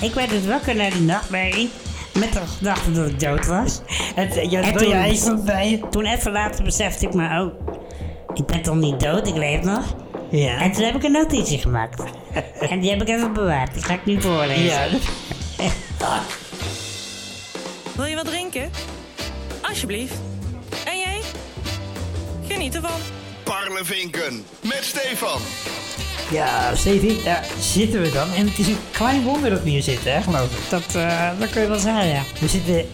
Ik werd dus wakker naar die nachtmerrie. Met de gedachte dat ik dood was. En je En toen- je eigen bij. Toen even later besefte ik me, oh, ik ben toch niet dood, ik leef nog. Ja. En toen heb ik een notitie gemaakt. en die heb ik even bewaard, die ga ik nu voorlezen. ja. Wil je wat drinken? Alsjeblieft. En jij? Geniet ervan. Parlevinken met Stefan. Ja, Stevie, daar zitten we dan. En het is een klein wonder dat we hier zitten, hè, geloof ik. Dat, eh, dat kun je wel zeggen, ja. We zitten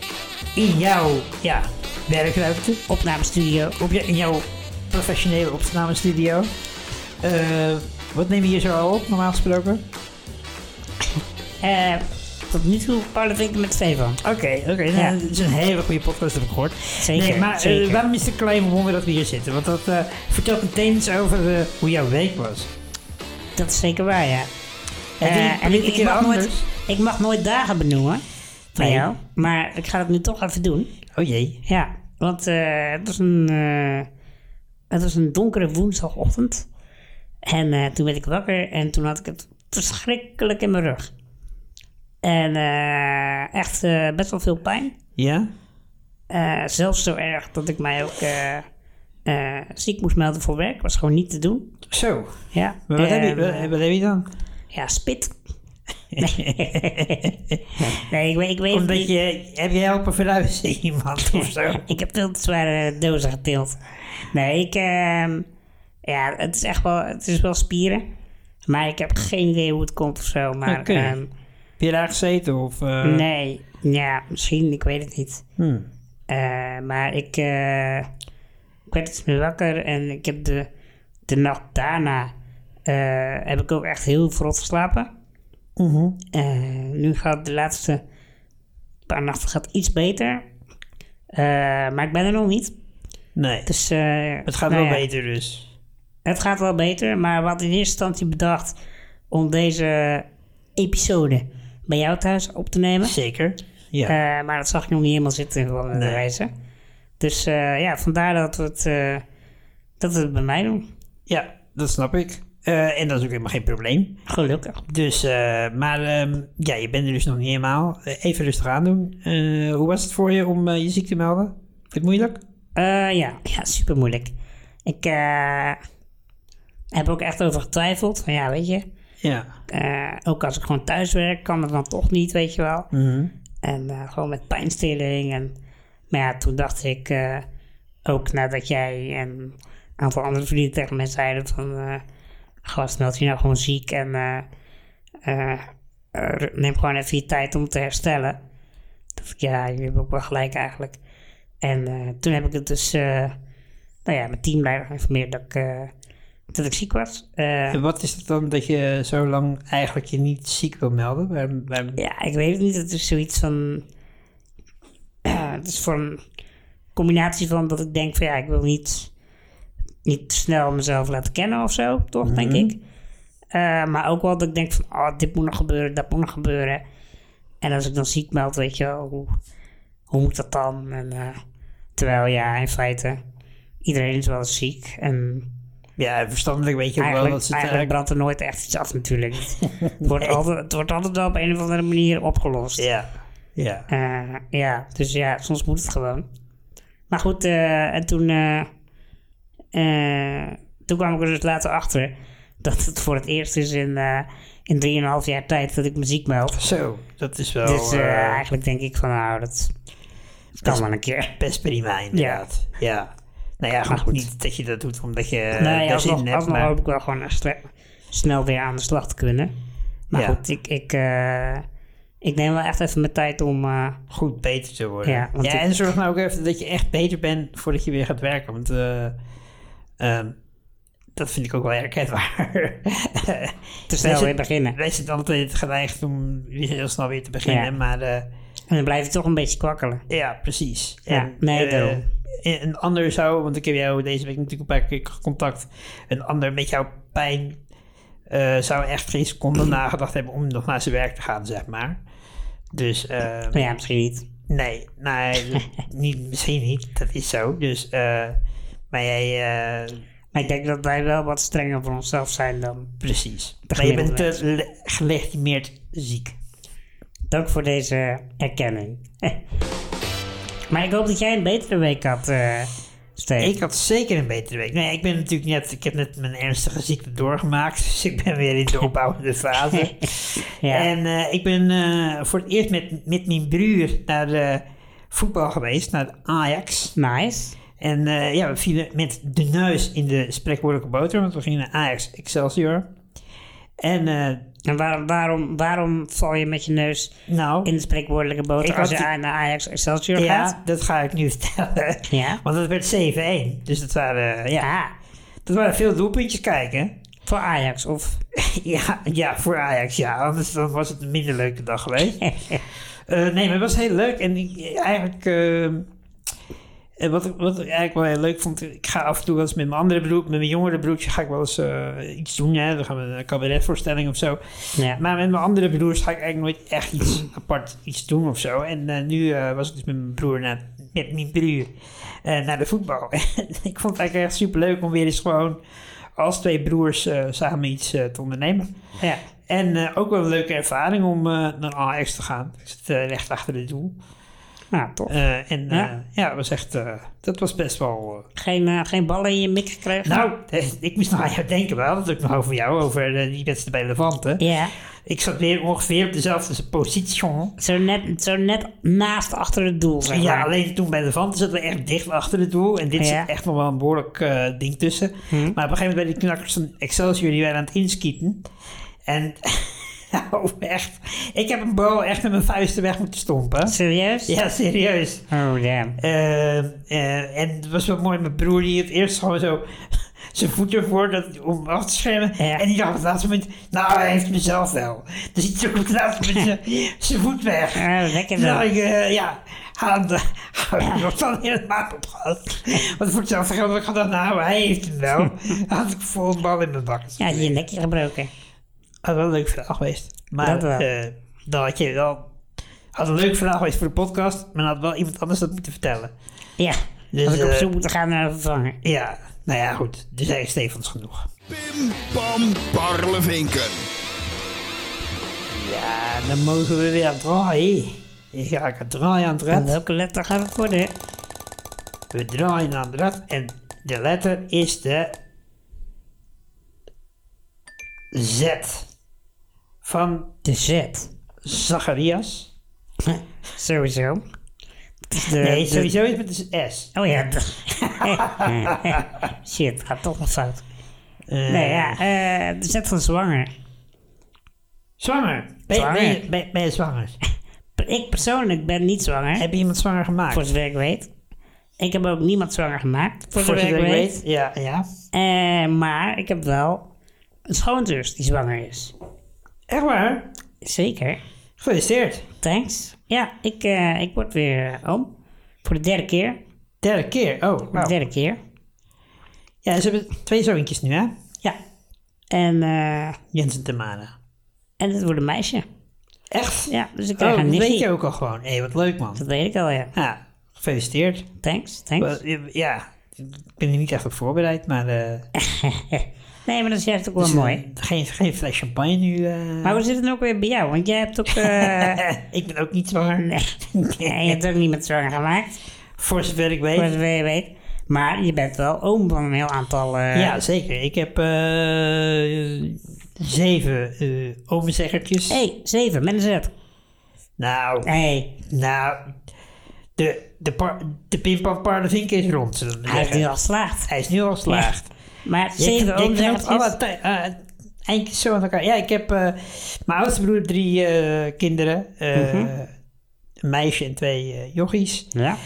in jouw ja, werkruimte, Opnamestudio. op je, in jouw professionele opnamestudio. Eh wat neem je hier zo al op, normaal gesproken? Eh, tot nu toe Parlevinken met Stefan. Oké, oké. nou, Ja. Het is een hele goede podcast, heb ik gehoord. Zeker, Nee, maar eh, waarom is het een klein wonder dat we hier zitten? Want dat vertelt meteen iets over hoe jouw week was. Dat is zeker waar, ja. En die en ik, ik, mag nooit, ik mag nooit dagen benoemen van Nee. jou, maar ik ga het nu toch even doen. Oh jee. Ja, want eh, het, was een, eh, het was een donkere woensdagochtend. En toen werd ik wakker en toen had ik het verschrikkelijk in mijn rug. En echt best wel veel pijn. Ja? Zelfs zo erg dat ik mij ook eh, ziek moest melden voor werk. Was gewoon niet te doen. Zo. Ja, Maar wat, heb je, En, wat, eh, wat heb je dan? ja spit. nee, ik weet, ik weet Omdat niet. je, heb je helpen verhuizen iemand of zo? Ik heb veel te zware dozen getild. Nee, ik... ehm, ja, het is echt wel... Het is wel spieren. Maar ik heb geen idee hoe het komt of zo. Maar ehm, Heb je daar gezeten of... eh, nee. Ja, misschien. Ik weet het niet. hmm. Maar ik... ik werd dus weer wakker en ik heb de, de nacht daarna... eh, heb ik ook echt heel verrot geslapen. Mhm. Eh, nu gaat de laatste paar nachten gaat iets beter. Eh, maar ik ben er nog niet. Nee, Dus, het gaat nou wel ja, beter dus. Het gaat wel beter, maar hadden in eerste instantie bedacht om deze episode bij jou thuis op te nemen. Zeker. Ja. Maar dat zag ik nog niet helemaal zitten van de Nee. reizen. Dus eh, ja, vandaar dat we, het, eh, dat we het bij mij doen. ja, dat snap ik. Eh, en dat is ook helemaal geen probleem. Gelukkig. Dus, maar ehm, ja, je bent er dus nog niet helemaal. Even rustig aan doen. Hoe was het voor je om je ziek te melden? Vind je het moeilijk? Ja, ja, super moeilijk. Ik heb ook echt over getwijfeld. Van ja, weet je, Ja. ook als ik gewoon thuis werk, kan het dan toch niet, weet je wel. Mhm. En gewoon met pijnstilling. En, maar ja, toen dacht ik eh, ook nadat jij en een aantal andere vrienden tegen mij zeiden van... eh gast, meld je nou gewoon ziek en eh, neem gewoon even je tijd om te herstellen. dacht ik, ja, je hebt ook wel gelijk eigenlijk. En toen heb ik het dus, nou ja, mijn teamleider geïnformeerd dat ik, dat ik ziek was. En wat is het dan dat je zo lang eigenlijk je niet ziek wil melden? Ja, ik weet het niet. Het is zoiets van. Het is voor een combinatie van dat ik denk van ja, ik wil niet, niet te snel mezelf laten kennen of zo, toch, denk ik. Eh, maar ook wel dat ik denk van, oh, dit moet nog gebeuren, dat moet nog gebeuren. En als ik dan ziek meld, weet je wel, hoe, hoe moet dat dan? En, eh, terwijl ja, in feite, iedereen is wel eens ziek. En Ja, verstandelijk weet je ook wel dat ze eigenlijk... brandt er nooit echt iets af natuurlijk. het, wordt altijd, het wordt altijd wel op een of andere manier opgelost. Ja. Ja. Eh, ja, dus ja, soms moet het gewoon. Maar goed, eh, en toen, eh, toen kwam ik er dus later achter dat het voor het eerst is in, in 3,5 jaar tijd dat ik me ziek meld. Zo, dat is wel dus eigenlijk denk ik van nou, dat, kan wel een keer. best prima inderdaad. Ja. Nou ja, goed, goed. niet dat je dat doet omdat je uh, nee, daar zin alsnog, hebt, alsnog maar... hoop ik wel gewoon snel weer aan de slag te kunnen. Maar Ja. goed, ik, ik, ik neem wel echt even mijn tijd om... eh, goed beter te worden. Ja, Ja, en zorg nou ook even dat je echt beter bent voordat je weer gaat werken. Want eh, ehm, dat vind ik ook wel herkenbaar. te snel weer beginnen. Wij zijn altijd geneigd om weer heel snel weer te beginnen. Ja. Maar eh, En dan blijf je toch een beetje kwakkelen. ja, precies. Ja, nee, eh, daarom. een ander zou, want ik heb jou deze week natuurlijk een paar keer contact. Een ander met jouw pijn zou echt geen seconde nagedacht hebben om nog naar zijn werk te gaan, zeg maar. Dus eh, Maar ja, misschien niet. Nee, nee niet, misschien niet. Dat is zo. Dus, eh, maar jij, eh, Maar ik denk dat wij wel wat strenger voor onszelf zijn dan... precies. Maar je bent te le- gelegitimeerd ziek. Dank voor deze erkenning. maar ik hoop dat jij een betere week had, eh. Ik had zeker een betere week. Nee, ik ben natuurlijk net, ik heb net mijn ernstige ziekte doorgemaakt. Dus ik ben weer in de opbouwende fase. ja. En eh, ik ben eh, voor het eerst met, met mijn broer naar de voetbal geweest, naar de Ajax. Nice. En eh, ja, we vielen met de neus in de spreekwoordelijke boter, want we gingen naar Ajax Excelsior. En eh, En waar, waarom, waarom val je met je neus nou, in de spreekwoordelijke boter als je die- naar Ajax Excelsior ja, gaat? dat ga ik nu vertellen. Ja. Want het werd 7-1. Dus dat waren, ja, Ah, dat waren veel doelpuntjes kijken. voor Ajax of... Ja, ja, voor Ajax, ja. Anders dan was het een minder leuke dag geweest. Eh, nee, maar het was heel leuk. En ik, eigenlijk, eh, eh, wat, ik, wat ik eigenlijk wel heel leuk vond, ik ga af en toe wel eens met mijn andere broer, met mijn jongere broertje, ga ik wel eens eh, iets doen. Hè? Dan gaan we een cabaretvoorstelling of zo. ja. Maar met mijn andere broers ga ik eigenlijk nooit echt iets apart iets doen of zo. En eh, nu eh, was ik dus met mijn broer, naar, met mijn broer, naar de voetbal. ik vond het eigenlijk echt super leuk om weer eens gewoon als twee broers samen iets te ondernemen. ja. En ook wel een leuke ervaring om naar Ajax te gaan. Ik zit recht achter het doel. Nou, toch. Eh, en Ja. ja. ja, het was echt, eh, dat was best wel... Geen, geen ballen in je mik gekregen? nou, ik moest nog aan jou denken wel. Dat ook nog over jou, over die wedstrijd bij Levante. Ja, Ik zat weer ongeveer op dezelfde positie. zo net, zo net naast achter het doel, zeg Ja, alleen toen bij Levante zaten we echt dicht achter het doel. En dit Ja. zit echt nog wel een behoorlijk eh, ding tussen. Hm. Maar op een gegeven moment bij die knakkers van Excelsior, die waren aan het inskieten. En nou, echt. Ik heb een bal echt met mijn vuisten weg moeten stompen. Serieus? Ja, serieus. Oh, damn. Eh, eh, en het was wel mooi, mijn broer die het eerst gewoon zo zijn voet ervoor dat, om af te schermen. Ja. En die dacht op het laatste moment, nou hij heeft mezelf wel. Dus hij trok op het laatste moment zijn- voet weg. Oh, lekker Toen zo. dacht ik, eh, ja, aan de, ik was dan helemaal op gehad. Want voor hetzelfde geld had ik gedacht, nou hij heeft hem wel. Had ik vol een bal in mijn bak. Ja, je nekje gebroken. Had wel een leuk verhaal geweest. Maar Dat wel. eh, dan had je wel... Had een leuk verhaal geweest voor de podcast, maar dan had wel iemand anders dat moeten vertellen. Ja, Dus, had ik op eh, zoek moeten gaan naar een vervanger. Ja, nou ja, goed. Dus hij is Stefans genoeg. Pim Pam Parlevinken. Ja, dan mogen we weer draaien. Ik ga ik draaien aan het En rad. welke letter gaat het worden? We draaien aan het rad en de letter is de Z. Van De Z. Zacharias. Sowieso. De, Nee, de- sowieso is het met een S. Oh ja. de- Shit, gaat toch nog fout. Eh, Nee, ja. eh, de Z van zwanger. Zwanger. Ben, je- Zwanger. Ben, je, ben, ben je zwanger? Ik persoonlijk ben niet zwanger, Heb je iemand zwanger gemaakt? voor zover ik weet. Ik heb ook niemand zwanger gemaakt, voor Voor zover ik weet. Ja, ja. Eh, maar ik heb wel een schoonzus die zwanger is. Echt waar? Zeker. Gefeliciteerd. Thanks. Ja, ik, eh, ik word weer eh, oom. Voor de derde keer. Derde keer. Oh, De derde keer. Ja, ze hebben twee zoontjes nu, hè? Ja. En, eh, Jens en Tamara. en het wordt een meisje. Echt? Ja, dus ik krijg Oh, een dat weet nichtje. je ook al gewoon. Hé, wat leuk, man. Dat weet ik al, ja. Ja, gefeliciteerd. Thanks, thanks. Ja, ik ben er niet echt op voorbereid, maar... eh, nee, maar dat is juist ook wel dus, eh, mooi. geen, geen fles champagne nu. eh. Maar hoe zit het nou ook weer bij jou? Want jij hebt ook... eh, ik ben ook niet zwanger. nee, nee, je hebt ook niet met zwanger gemaakt. Voor zover ik Voor weet. zover je weet. Maar je bent wel oom van een heel aantal... Ja, zeker. Ik heb zeven uh, omenzeggertjes. hey, zeven, met een Z. Nou, hey, nou... De, de, par, de is rond, we hij zeggen. nu al geslaagd. Hij is nu al geslaagd. Maar alle tij- eh, eindjes zo aan elkaar. Ja, ik heb eh, mijn oudste broer drie eh, kinderen. Mhm. Een meisje en twee jochies. Ja.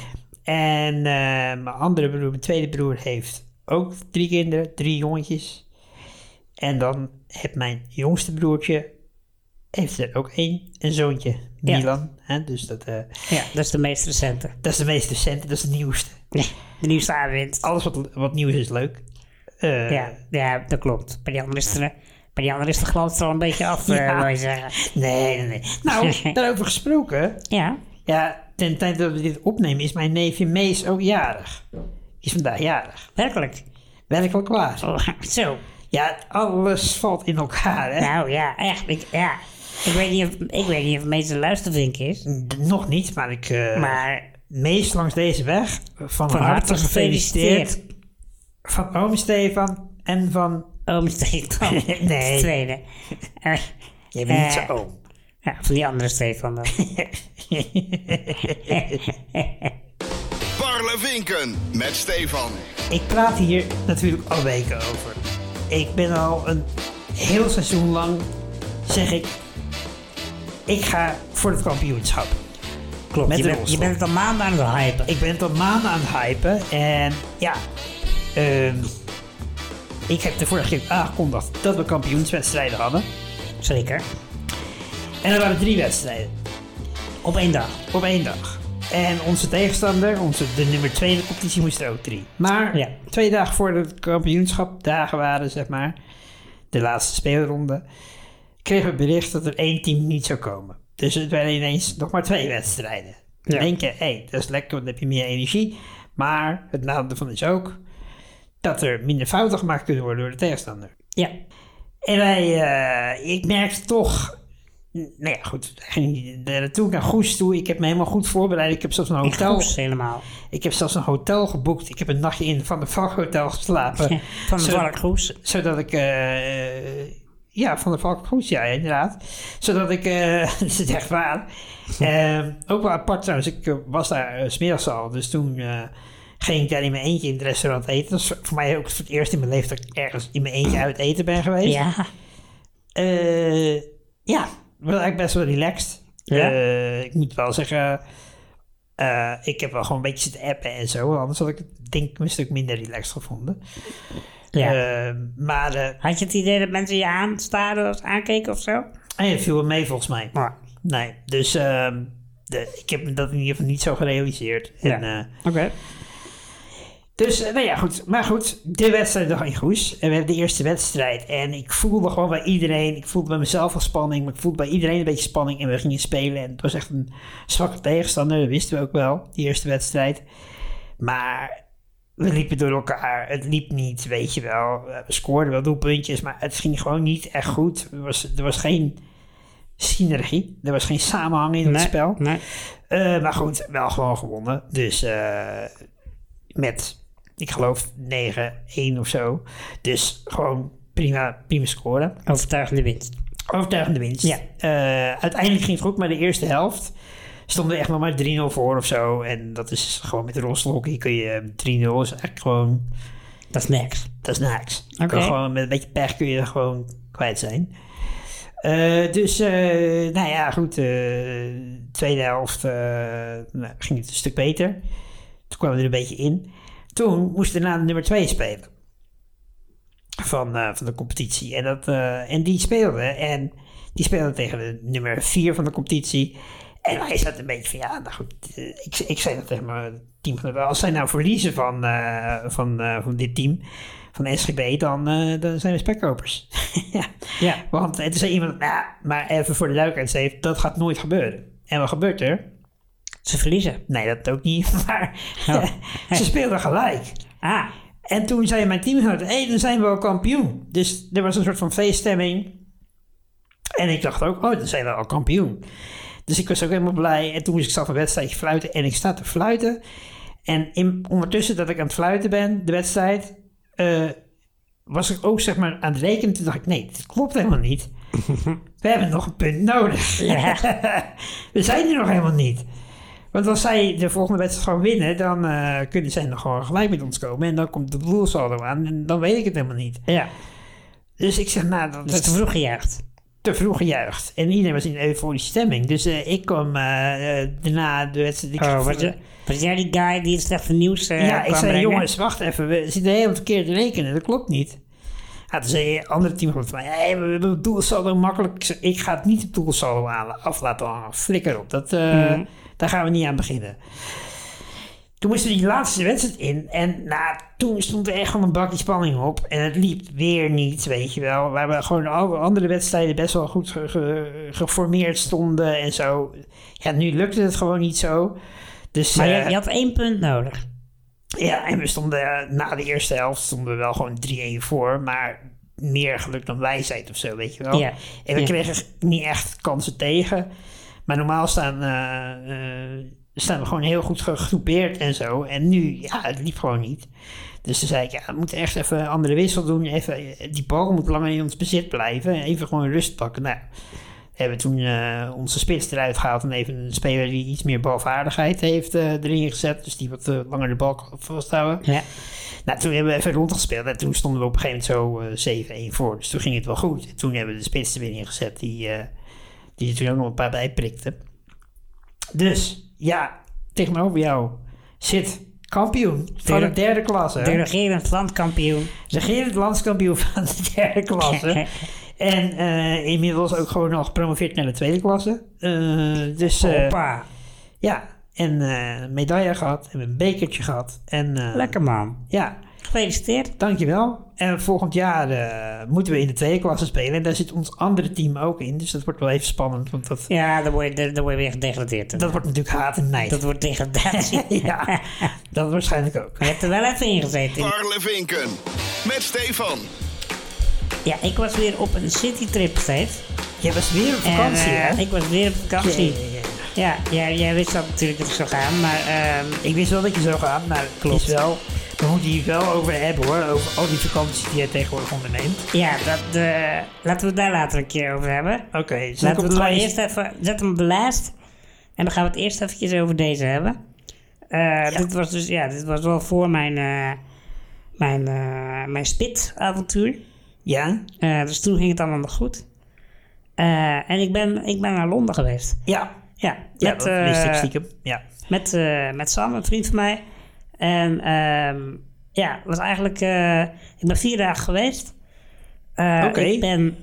En mijn andere broer, mijn tweede broer, heeft ook drie kinderen, drie jongetjes. En dan heeft mijn jongste broertje, heeft er ook één, een zoontje, Ja. Milan. Hè? Dus dat, ja, dat is de meest recente. dat is de meest recente, dat is de nieuwste. De nieuwste aanwinst. Alles wat, wat nieuw is, is leuk. Eh, Ja, ja, dat klopt. Bij die andere is de, bij die is de glans er al een beetje af, eh Ja. wil je zeggen. Nee, nee, nee. Nou, daarover gesproken. Ja. Ja, ten tijd dat we dit opnemen is mijn neefje Mees ook jarig. Die is vandaag jarig. Werkelijk. Werkelijk waar. Oh, zo. Ja, alles valt in elkaar, hè. Nou ja, echt. Ik, ja. Ik weet niet of, ik weet niet of het meeste luistervink is. Nog niet, maar ik... eh, Maar meest langs deze weg. Van, van harte gefeliciteerd. Van oom Stefan en van... Oom Stefan. Nee. De tweede. Je bent niet Eh. zo oom. ja, van die andere Stefan dan. Parlevinken met Stefan. Ik praat hier natuurlijk al weken over. Ik ben al een heel seizoen lang, zeg ik, ik ga voor het kampioenschap. Klopt, je, de bent, je bent het al maanden aan het hypen. Ik ben het al maanden aan het hypen en ja, ik heb de vorige keer aangekondigd dat we kampioenswedstrijden hadden. Zeker. En er waren drie wedstrijden Op één dag. op één dag. En onze tegenstander, onze, de nummer 2 in de competitie, moest er ook drie. Maar Ja. twee dagen voor de kampioenschap, dagen waren zeg maar, de laatste speelronde, kregen we bericht dat er één team niet zou komen. Dus het werden ineens nog maar twee wedstrijden. Ja. denk je, hé, dat is lekker, want dan heb je meer energie. Maar het nadeel ervan is ook dat er minder fouten gemaakt kunnen worden door de tegenstander. Ja. En wij, eh, ik merkte toch, nou ja, goed, er naartoe naar Goes toe. Ik heb me helemaal goed voorbereid. Ik heb zelfs een Ik hotel, Goes helemaal. ik heb zelfs een hotel geboekt. Ik heb een nachtje in Van de Valk Hotel geslapen. Ja, van de Valk Goes. Zodat ik, eh, ja, Van de Valk Goes, ja, inderdaad. Zodat ik, eh dat is echt waar. Eh, ook wel apart trouwens, ik was daar 's middags al. Dus toen ging ik daar in mijn eentje in het restaurant eten. Dat is voor mij ook voor het eerst in mijn leven dat ik ergens in mijn eentje uit eten ben geweest. Ja. Eh, ja, wel eigenlijk best wel relaxed. Ja? Eh, ik moet wel zeggen, eh, ik heb wel gewoon een beetje zitten appen en zo. Anders had ik het denk ik een stuk minder relaxed gevonden. ja. Maar Had je het idee dat mensen je aanstaren of aankeken of zo? hij viel wel mee volgens mij. Nee, dus ehm, de, ik heb dat in ieder geval niet zo gerealiseerd. Ja. Oké. Dus, eh, nou ja, goed. Maar goed, de wedstrijd nog in Goes. En we hebben de eerste wedstrijd. En ik voelde gewoon bij iedereen, ik voelde bij mezelf al spanning, maar ik voelde bij iedereen een beetje spanning. En we gingen spelen. En het was echt een zwakke tegenstander, dat wisten we ook wel, die eerste wedstrijd. Maar we liepen door elkaar. Het liep niet, weet je wel. We scoorden wel doelpuntjes, maar het ging gewoon niet echt goed. Er was, er was geen synergie. Er was geen samenhang in het spel. Nee. Eh, maar goed, wel gewoon gewonnen. Dus eh, met, ik geloof, 9-1 of zo. Dus gewoon prima, prima scoren. Overtuigende winst. Overtuigende winst. Ja. Eh, uiteindelijk ging het goed, maar de eerste helft stonden we echt nog maar 3-0 voor of zo. En dat is gewoon met de rolstoelhockey kun je 3-0 is eigenlijk gewoon, Dat is niks. dat is niks. Oké. Kan Gewoon, met een beetje pech kun je er gewoon kwijt zijn. Eh, dus, eh, nou ja, goed. eh, tweede helft nou, ging het een stuk beter. Toen kwamen we er een beetje in. Toen moesten we na de nummer 2 spelen. Van, eh, van de competitie. En, dat, eh, en die speelde. En die speelde tegen de nummer 4 van de competitie. En hij zat een beetje van, ja, nou goed. eh, ik, ik zei dat tegen mijn teamgenoten. Als zij nou verliezen van, van, van dit team, van SGB, dan, dan zijn we spekkopers. ja. Ja. Want toen zei iemand, nou, maar even voor de duidelijkheid, dat gaat nooit gebeuren. En wat gebeurt er? Ze verliezen. Nee, dat ook niet, maar Oh. ze speelden gelijk. Ah. En toen zei mijn teamgenoot, hé, hey, dan zijn we al kampioen. Dus er was een soort van feeststemming. En ik dacht ook, oh, dan zijn we al kampioen. Dus ik was ook helemaal blij. En toen moest ik zelf een wedstrijdje fluiten. En ik sta te fluiten. En in, ondertussen dat ik aan het fluiten ben, de wedstrijd, eh, was ik ook zeg maar aan het rekenen. Toen dacht ik, nee, dit klopt helemaal niet. We hebben nog een punt nodig. we zijn er nog helemaal niet. Want als zij de volgende wedstrijd gewoon winnen, dan eh, kunnen zij nog gewoon gelijk met ons komen. En dan komt de doelsaldo aan en dan weet ik het helemaal niet. Ja. Dus ik zeg, nou, dat Dat is te vroeg gejuicht. te vroeg gejuicht. En iedereen was in euforische stemming. Dus eh, ik kwam eh, daarna de wedstrijd... ik- Oh, je, was jij die guy die het slechte nieuws ja, ik kwam zei, brengen? jongens, wacht even. We zitten helemaal verkeerd te rekenen. Dat klopt niet. Ja, toen zei een andere team van mij, hey, we hebben het doelsaldo makkelijk. Ik, zei, ik ga het niet het doelsaldo aan, af laten hangen. Flikker op. Dat, eh, Mhm. Daar gaan we niet aan beginnen. Toen moesten we die laatste wedstrijd in. En nou, toen stond er echt gewoon een bakje spanning op. En het liep weer niet, weet je wel. Waar we gewoon alle andere wedstrijden best wel goed ge- ge- geformeerd stonden en zo. Ja, nu lukte het gewoon niet zo. Dus, Maar je, eh, je had één punt nodig. Ja, en we stonden na de eerste helft stonden we wel gewoon 3-1 voor. Maar meer geluk dan wijsheid of zo, weet je wel. Ja. En we Ja. kregen niet echt kansen tegen. Maar normaal staan, eh, eh, staan we gewoon heel goed gegroepeerd en zo. En nu, ja, het liep gewoon niet. Dus toen zei ik, ja, we moeten echt even een andere wissel doen. Even, die bal moet langer in ons bezit blijven. Even gewoon rust pakken. Nou, hebben toen eh, onze spits eruit gehaald. En even een speler die iets meer balvaardigheid heeft eh, erin gezet. Dus die wat eh, langer de bal kan vasthouden. Ja. Nou, toen hebben we even rondgespeeld. En toen stonden we op een gegeven moment zo eh 7-1 voor. Dus toen ging het wel goed. En toen hebben we de spits er weer ingezet. Die, die er toen ook nog een paar bij prikte. Dus, ja, tegenover jou zit kampioen van de Derde- derde klasse. De regerend landkampioen. Regerend landskampioen van de derde klasse. en eh, inmiddels ook gewoon al gepromoveerd naar de tweede klasse. Eh, dus eh, Hoppa. ja, en eh, een medaille gehad en een bekertje gehad. En eh, Lekker man. ja, Gefeliciteerd. dankjewel. En volgend jaar eh, moeten we in de tweede klasse spelen. En daar zit ons andere team ook in. Dus dat wordt wel even spannend. Want dat, Ja, dan word je, dan word je weer gedegradeerd. dat wordt natuurlijk haat en nijd. Dat wordt degradatie. ja, dat waarschijnlijk ook. Je hebt er wel even ingezeten. Parlevinken. Met Stefan. Ja, ik was weer op een citytrip steeds. Je was weer op vakantie, en, eh, hè? Ik was weer op vakantie. Ja, jij, jij wist dat natuurlijk dat ik zou gaan, maar ehm, Ik wist wel dat je zou gaan, maar klopt. Is wel, we moeten hier wel over hebben hoor. Over al die vakanties die je tegenwoordig onderneemt. ja, dat, eh, laten we het daar later een keer over hebben. Oké, Laten we het maar eerst even, zet hem op de lijst. En dan gaan we het eerst eventjes over deze hebben. Eh, Dit was dus, ja, dit was wel voor mijn, mijn, mijn spit-avontuur. Ja? Eh, dus toen ging het allemaal nog goed. Eh, en ik ben, ik ben naar Londen geweest. Ja. Ja, Ja, met, dat wist ik stiekem. Ja. met, eh, met Sam, een vriend van mij. En ehm, ja, was eigenlijk... ik ben vier dagen geweest. Oké. Ik ben...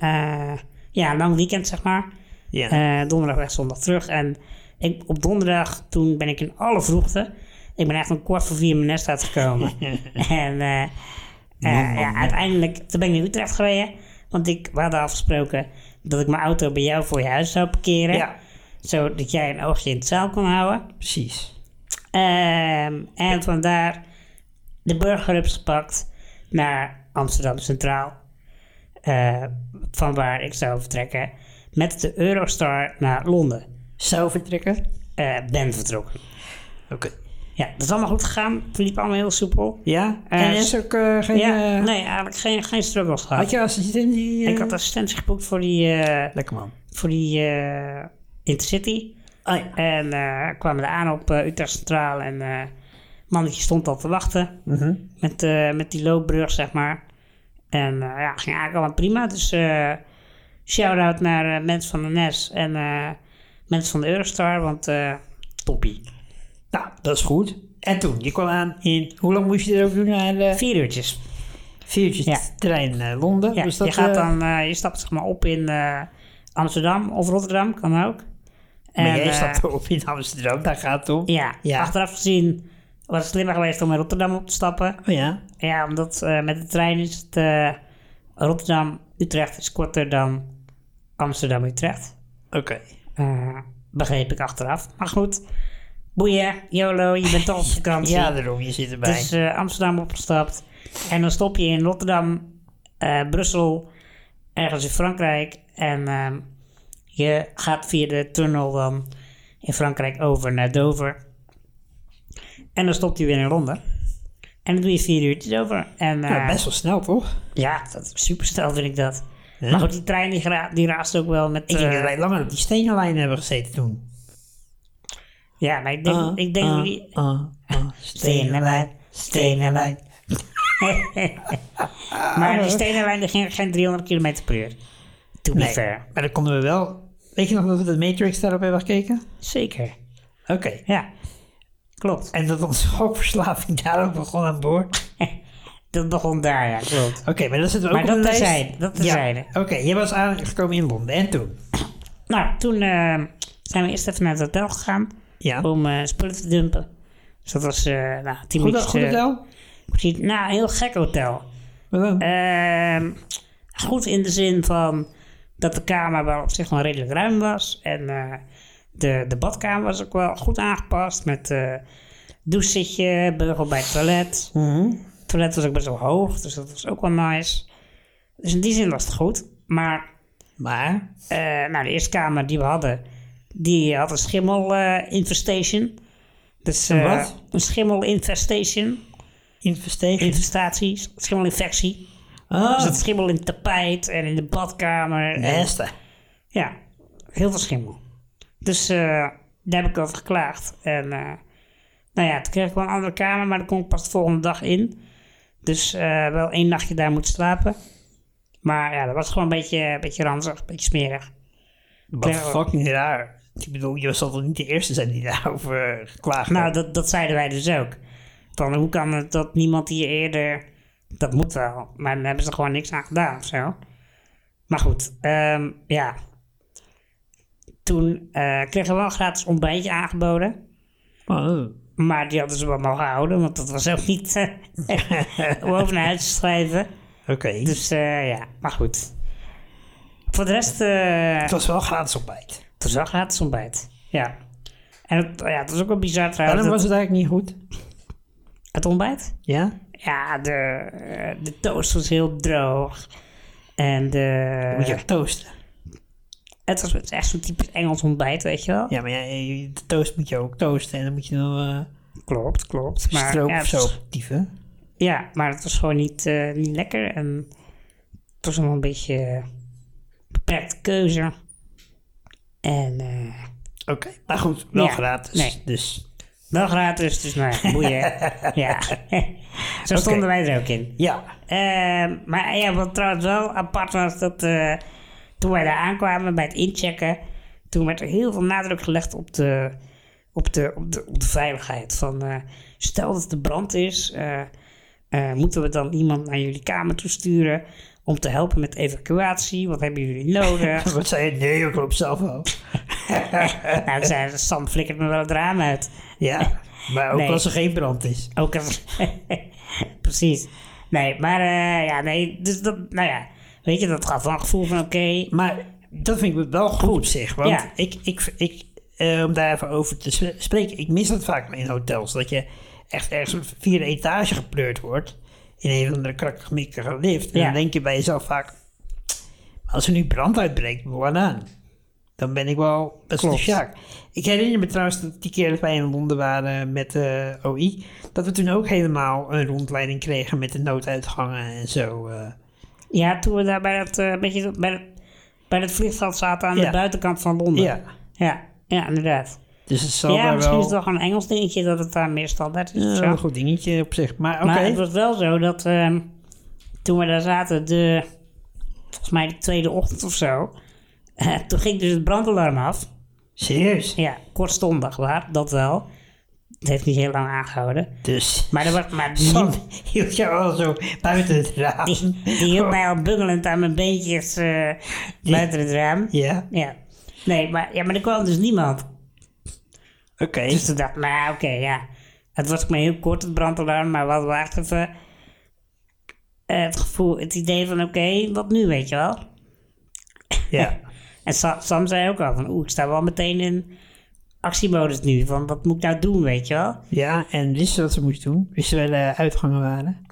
ja, een lang weekend, zeg maar. Ja. Donderdag weg, zondag terug. En ik, op donderdag, toen ben ik in alle vroegte... Ik ben echt om kwart voor vier mijn nest uitgekomen. en eh, ja, uiteindelijk, toen ben ik naar Utrecht gereden. Want ik, we hadden afgesproken dat ik mijn auto bij jou voor je huis zou parkeren. ja, Zodat jij een oogje in het zaal kon houden. precies. Ehm, en vandaar de burgerhubs gepakt naar Amsterdam Centraal. Eh, van waar ik zou vertrekken met de Eurostar naar Londen. Zou vertrekken? Eh, ben vertrokken. Oké. Ja, dat is allemaal goed gegaan. Het liep allemaal heel soepel. Ja? En is ook eh, geen... ja, eh, nee, eigenlijk geen, geen struggles gehad. Had je assistentie? eh? Ik had assistentie geboekt voor die, Lekker man. voor die Intercity. Oh ja. En kwamen er aan op Utrecht Centraal. En mannetje stond al te wachten. Mhm. Met, met die loopbrug, zeg maar. En ja, ging eigenlijk allemaal prima. Dus shout-out naar mensen van de NES en mensen van de Eurostar. Want toppie. Nou, dat is goed. En toen, je kwam aan in... Hoe lang moest je erover doen naar de Vier uurtjes. vier uurtjes Ja. trein naar Londen? Ja, Dus dat, je, gaat eh, dan, eh, je stapt zeg maar op in eh, Amsterdam of Rotterdam, kan ook. Maar En, jij eh, stapt op in Amsterdam, daar gaat het om. Ja, Ja. achteraf gezien was het slimmer geweest om in Rotterdam op te stappen. Oh ja? Ja, omdat eh, met de trein is het eh, Rotterdam-Utrecht is korter dan Amsterdam-Utrecht. Oké. Eh, begreep ik achteraf. Maar goed, boeien, YOLO, je bent toch op vakantie. Ja, daarom, je zit erbij. dus eh, Amsterdam opgestapt. En dan stop je in Rotterdam, eh, Brussel, ergens in Frankrijk. En ehm, je gaat via de tunnel dan in Frankrijk over naar Dover. En dan stopt hij weer in Londen. En dan doe je vier uurtjes over. En, Nou, eh, best wel snel, toch? ja, dat super snel vind ik dat. Maar goed, die trein die, raast ook wel met... Ik denk dat wij langer op die stenen lijn hebben gezeten toen. Ja, maar ik denk... Ah, ik denk die- Stenen lijn, stenen lijn. maar die stenen lijn die ging geen 300 km per uur. To be Nee, fair. maar dan konden we wel... Weet je nog dat we de Matrix daarop hebben gekeken? Zeker. Oké. Ja, klopt. En dat onze gokverslaving daar ook begon aan boord. Dat begon daar, ja, klopt. Oké, maar dat zit ook Maar op dat de lijst. terzijde, dat. Ja. Oké, je was aangekomen in Londen. En toen? Nou, toen eh, zijn we eerst even naar het hotel gegaan Ja. om eh, spullen te dumpen. Dus dat was, eh nou, tien Goed, minuutjes... goed eh, hotel? precies. Nou, een heel gek hotel. Ehm, goed in de zin van dat de kamer wel op zich wel redelijk ruim was. En de, de badkamer was ook wel goed aangepast met eh douchezitje, beugel bij het toilet. Mhm. Het toilet was ook best wel hoog, dus dat was ook wel nice. Dus in die zin was het goed. Maar Maar, nou, de eerste kamer die we hadden, die had een schimmel eh, infestation. Dus, Een eh, wat? Een schimmel infestation. investering. Infestaties. Schimmelinfectie. Oh, Dus het schimmel in het tapijt en in de badkamer. En, beste. ja, heel veel schimmel. Dus eh, daar heb ik over geklaagd. En nou ja, toen kreeg ik wel een andere kamer, maar daar kon ik pas de volgende dag in. Dus wel één nachtje daar moeten slapen. Maar ja, dat was gewoon een beetje, een beetje ranzig, een beetje smerig. Wat fucking raar. Ik bedoel, je zal toch niet de eerste zijn die daarover geklaagd Nou, dat, dat zeiden wij dus ook. Van hoe kan het dat niemand hier eerder. Dat moet wel, maar dan hebben ze er gewoon niks aan gedaan of zo. Maar goed, ehm, ja. Toen eh, kregen we wel een gratis ontbijtje aangeboden. Oh, Maar die hadden ze wel mogen houden, want dat was ook niet eh, om over naar huis te schrijven. Oké. Dus eh, ja, maar goed. Voor de rest, het was wel gratis ontbijt. Het ontbijt. Ja. En het, ja, het was ook wel bizar trouwens. Waarom was het eigenlijk niet goed? het ontbijt? Ja? Ja, de, de toast was heel droog. En de, Moet je toasten? het was echt zo'n typisch Engels ontbijt, weet je wel? Ja, maar ja, de toast moet je ook toasten. En dan moet je dan eh Klopt, klopt. Maar, stroop ja, of zo optieven. ja, maar het was gewoon niet, eh, niet lekker. En het was nog een beetje beperkte keuze. En eh, Oké. Maar goed, wel Ja, gratis. nee. Dus wel gratis, dus nou ja, boeien. ja, zo stonden wij er ook in. ja. Ehm, maar ja, wat trouwens wel apart was, dat eh, toen wij daar aankwamen bij het inchecken, toen werd er heel veel nadruk gelegd op de, op de, op de, op de veiligheid. Van, eh, stel dat er brand is, moeten we dan iemand naar jullie kamer toe sturen om te helpen met evacuatie? Wat hebben jullie nodig? Wat zei je? Nee, ik loop zelf wel. nou, zei ze, Sam flikkert me wel het raam uit. Ja. Maar ook Nee. als er geen brand is. Ook als... Precies. Nee, maar eh, ja, nee, dus dat, nou ja, weet je, dat gaf wel een gevoel van oké, Maar dat vind ik wel goed zich. Want Ja. ik, ik, ik eh, om daar even over te sp- spreken, ik mis dat vaak in hotels. Dat je echt ergens de vierde etage gepleurd wordt. In een van de krakkemikkige lift. En Ja. dan denk je bij jezelf vaak, als er nu brand uitbreekt, wat dan? Dan ben ik wel best wel de Klopt. sjaak. Ik herinner me trouwens dat die keer dat wij in Londen waren met de OI, dat we toen ook helemaal een rondleiding kregen met de nooduitgangen en zo. eh. Ja, toen we daar bij dat, eh, beetje, bij, dat, bij dat vliegveld zaten aan Ja. de buitenkant van Londen. ja, ja, ja, inderdaad. Dus het zal ja, misschien wel... is het wel gewoon een Engels dingetje dat het daar meer standaard is. Ja, een goed dingetje op zich. Maar. Maar het was wel zo dat ehm, toen we daar zaten, de, volgens mij de tweede ochtend of zo, eh, toen ging dus het brandalarm af. Serieus? Ja, kortstondig waar, dat wel. Het heeft niet heel lang aangehouden. Dus. Maar, er was, maar die, Sam hield jou al zo buiten het raam. die, die hield mij al bungelend aan mijn beentjes eh, buiten het raam. Ja, Ja. Nee, maar, ja, maar er kwam dus niemand. Oké. Dus toen dacht ik, nou oké, ja. Het was maar heel kort, het brandalarm, maar wel echt even eh, het gevoel, het idee van oké, wat nu, weet je wel? Ja. En Sa- Sam zei ook al van, oeh, ik sta wel meteen in actiemodus nu, van wat moet ik nou doen, weet je wel? ja, en wisten ze wat ze moesten doen? Wisten we de uitgangen waren?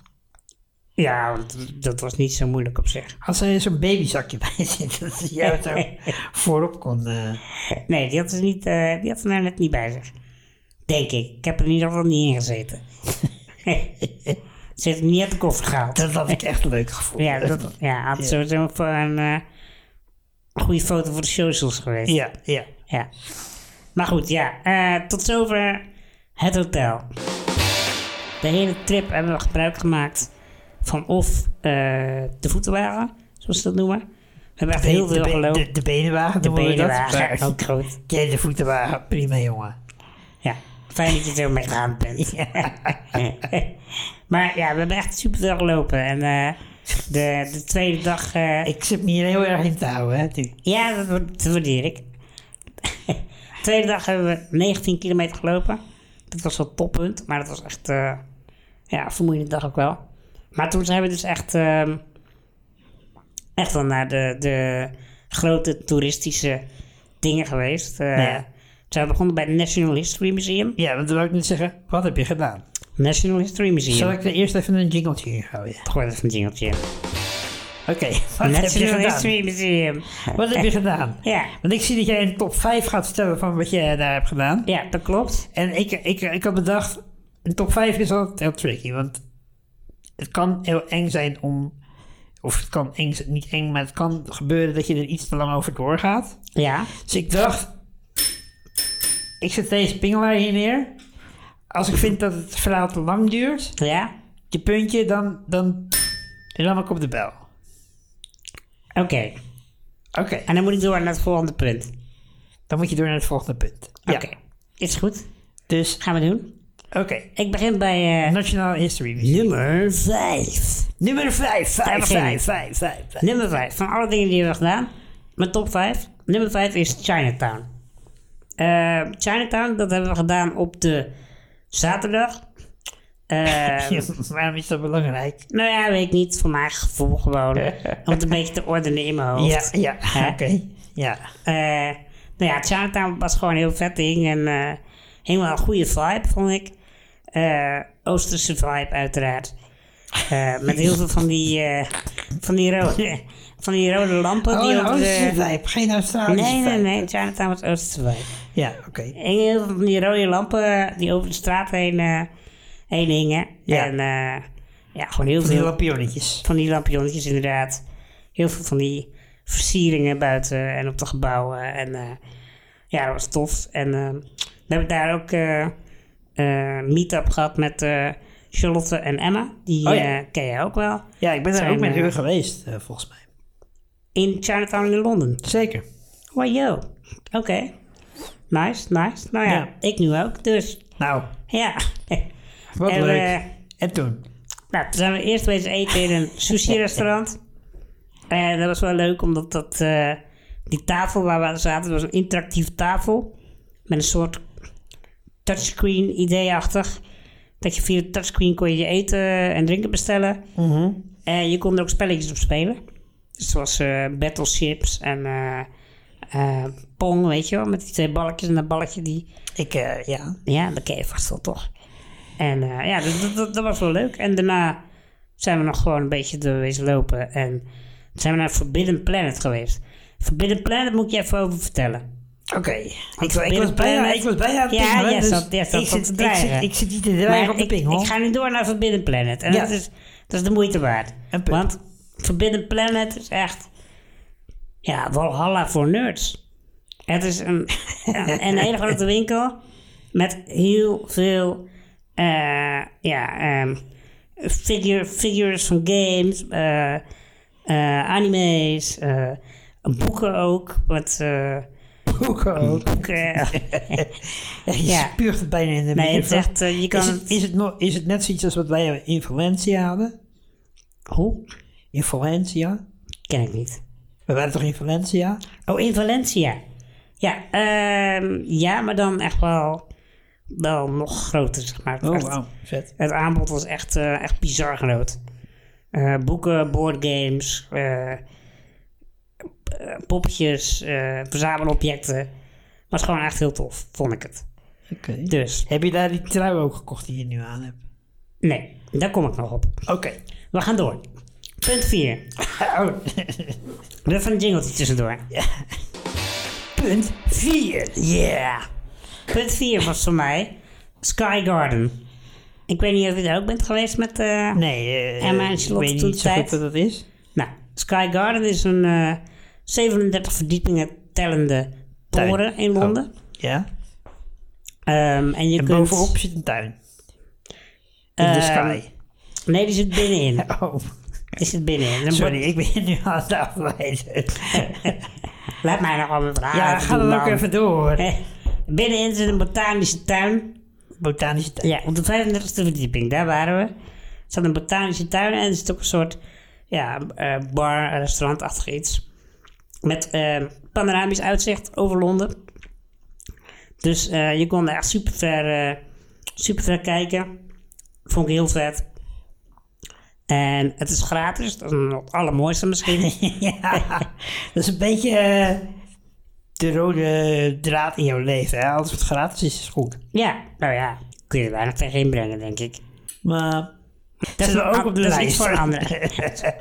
Ja, dat was niet zo moeilijk op zich. Als er zo'n babyzakje bij zit, dat je jou zo voorop kon... eh, Nee, die had ze, niet, eh, die had ze nou net niet bij zich. Denk ik. Ik heb er in ieder geval niet in gezeten. Ze heeft hem niet uit de koffer gehaald. dat had ik echt leuk gevonden. Ja, dat ja, had Ja. sowieso voor een eh, goede foto voor de socials geweest. Ja, ja. Ja. Maar goed, ja. tot zover het hotel. De hele trip hebben we gebruik gemaakt van of eh, de voetenwagen, zoals ze dat noemen. We hebben echt heel de, veel gelopen. de, de benenwagen De benenwagen, Maar- ook goed. Ja, de voetenwagen, prima jongen. Ja, fijn dat je zo meegaan bent. maar ja, we hebben echt super veel gelopen. En eh, de, de tweede dag... eh, Ik zit me hier heel erg in te houden, hè. nu. Ja, dat, wa- dat waardeer ik. tweede dag hebben we 19 kilometer gelopen. Dat was wel toppunt, maar dat was echt eh, ja, een vermoeiende dag ook wel. Maar toen zijn we dus echt, ehm, echt wel naar de, de grote toeristische dingen geweest. Eh Ja. Zijn we begonnen bij het National History Museum. Ja, want dan wil ik net zeggen, wat heb je gedaan? National History Museum. Zal ik er eerst even een jingletje in gooien? Gooi even een jingeltje in. Oké, wat heb je National gedaan? History Museum. Wat heb je gedaan? Ja, Want ik zie dat jij een top 5 gaat vertellen van wat je daar hebt gedaan. ja, dat klopt. En ik, ik, ik had bedacht, een top 5 is altijd heel tricky. Want het kan heel eng zijn om... Of het kan eng zijn, niet eng, maar het kan gebeuren dat je er iets te lang over doorgaat. Ja, Dus ik dacht, ik zet deze pingelaar hier neer. Als ik vind dat het verhaal te lang duurt, ja, je puntje, dan, dan ram ik op de bel. oké. Oké, En dan moet ik door naar het volgende punt. dan moet je door naar het volgende punt. Ja, Oké, is goed. dus, Gaan we doen. Oké. Ik begin bij eh, National History Museum. nummer 5. Nummer 5, Daar 5, begin 5, ik. 5, 5. Nummer 5. Van alle dingen die we hebben gedaan, mijn top 5. Nummer 5 is Chinatown. Eh, Chinatown, dat hebben we gedaan op de zaterdag. Eh, Waarom is dat belangrijk? nou ja, weet ik niet. Voor mijn gevoel gewoon. Om het een beetje te ordenen in mijn hoofd. Ja, ja, oké. Ja. Eh, nou ja, Chinatown was gewoon een heel vet ding. En eh, helemaal een goede vibe, vond ik. Eh, Oosterse vibe, uiteraard. Eh, met heel veel van die, eh, van die, rode, van die rode lampen. Oh, die een op de- Oosterse vibe, geen Australische Nee, nee, vibe. nee. Chinatown was Oosterse vibe. Ja, oké. En heel veel van die rode lampen die over de straat heen, heen hingen. Ja. En ja, gewoon heel Van die veel lampionnetjes. van die lampionnetjes inderdaad. Heel veel van die versieringen buiten en op de gebouwen. En ja, dat was tof. En we hebben daar ook meet-up gehad met eh, Charlotte en Emma. Die Oh ja. eh, ken jij ook wel. Ja, ik ben daar Zijn, ook met eh, u geweest, eh, volgens mij. In Chinatown in Londen. Zeker. Wow, yo. Oké. Nice, nice. Nou ja, Ja. ik nu ook. Dus Nou, ja. wat En, leuk. eh, en toen? Nou, toen zijn we eerst wezen eten in een sushi-restaurant. En dat was wel leuk, omdat dat, eh, die tafel waar we aan zaten, was een interactieve tafel. Met een soort touchscreen idee-achtig. Dat je via de touchscreen kon je je eten en drinken bestellen. En je kon er ook spelletjes op spelen. Dus zoals eh battleships en eh, eh, Pong, weet je wel. Met die twee balletjes en dat balletje die... Ik, ja. Ja, dat ken je vast wel toch. En ja, dat, dat- dat, dat was wel leuk. En daarna zijn we nog gewoon een beetje doorwezen lopen. En zijn we naar Forbidden Planet geweest. Forbidden Planet moet ik je even over vertellen. Oké. Ik, was bijna, Planet- ik was bijna aan het Ja, pingelen, jij dus zat- jij zat ik, zit, te ik, zit, ik zit niet te dreigen op de pingel. ik ga nu door naar Forbidden Planet. En Ja. dat, is, dat is de moeite waard. Want Forbidden Planet is echt... Ja, Valhalla voor nerds. Het is een, een, een hele grote winkel met heel veel eh, ja, ehm, figure, figures van games, eh, anime's, boeken ook. Wat, eh, Boeken ook. je Ja. spuugt het bijna in de nee, het is microfoon. echt, eh, je kan is, het... is, het is het net zoiets als wat wij in Valencia hadden? Hoe? In Valencia? Ken ik niet. We waren toch in Valencia? Oh, in Valencia. Ja, ehm, ja, maar dan echt wel, wel nog groter, zeg maar. Oh, Echt- wauw. Vet. Het aanbod was echt, eh, echt bizar groot. Eh, boeken, boardgames, eh, eh, poppetjes, eh, verzamelobjecten. Was gewoon echt heel tof, vond ik het. Oké. Dus, Heb je daar die trui ook gekocht die je nu aan hebt? nee, daar kom ik nog op. Oké. We gaan door. Punt 4. Oh, We even een jingletje tussendoor. punt 4. Yeah. Punt 4 was voor mij Sky Garden. Ik weet niet of je er ook bent geweest met... eh, Nee, eh, En mijn ik Charlotte weet niet zo goed wat dat is. Nou, Sky Garden is een eh, 37 verdiepingen tellende toren in Londen. Ja. Ehm, en je En kunt... bovenop zit een tuin. In de Ehm, sky. Nee, die zit binnenin. Oh, Die zit binnenin. Sorry, ik ben nu aan het afleiden. Laat mij nog mijn vraag ja, ga dan ook even door. Binnenin zit een botanische tuin. Botanische tuin. Ja, op de 35e verdieping, daar waren we. Er zat een botanische tuin en er zit ook een soort ja, eh, bar, restaurantachtig iets. Met eh, panoramisch uitzicht over Londen. Dus eh, je kon daar echt super ver, eh, super ver kijken. Vond ik heel vet. En het is gratis, dat is het allermooiste misschien. Ja, dat is een beetje de rode draad in jouw leven. Hè? Alles wat gratis is, is goed. ja, nou ja, kun je er weinig tegen inbrengen, denk ik. Maar Dat is ook op de lijst. iets voor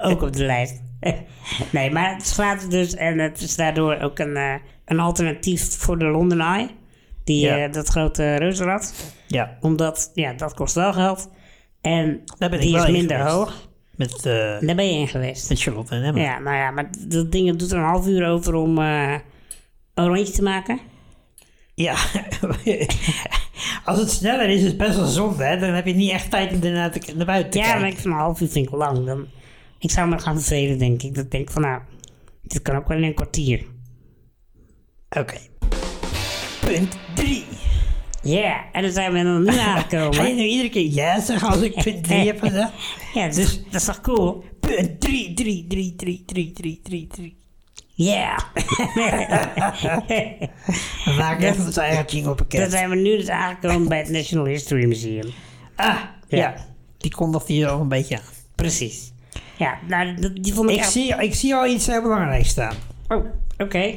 ook op de lijst. nee, maar het is gratis dus. En het is daardoor ook een, eh, een alternatief voor de London Eye. Die, Ja. eh, dat grote reuzenrad. Ja, Omdat, ja, dat kost wel geld. En die is in minder hoog. met, eh Daar ben je in geweest. met Charlotte en Emma. Ja, nou ja, maar dat ding doet er een half uur over om een rondje te maken. Ja, als het sneller is, is het best wel zonde, hè? Dan heb je niet echt tijd om ernaar te, naar buiten te Ja, maar kijken. ik vind een half uur vind ik lang. Dan, ik zou me gaan vervelen, denk ik. Dat ik denk van, nou, dit kan ook wel in een kwartier. Oké. Punt 3. Ja, en dan zijn we nog nu Ga je aangekomen. nu iedere keer ja zeggen als ik punt 3 heb gezegd? Ja, is, dat is toch cool? Punt 3, 3, 3, 3, 3, 3, 3, 3. Ja. We maken even ons eigen jingle dan pakket. zijn we nu dus aangekomen bij het National History Museum. Ah, ja. Ja. Die kondigt hier al een beetje aan. Precies. Ja, nou, dat- die vond ik, Ik echt... zie, ik zie al iets heel belangrijks staan. Oh, oké.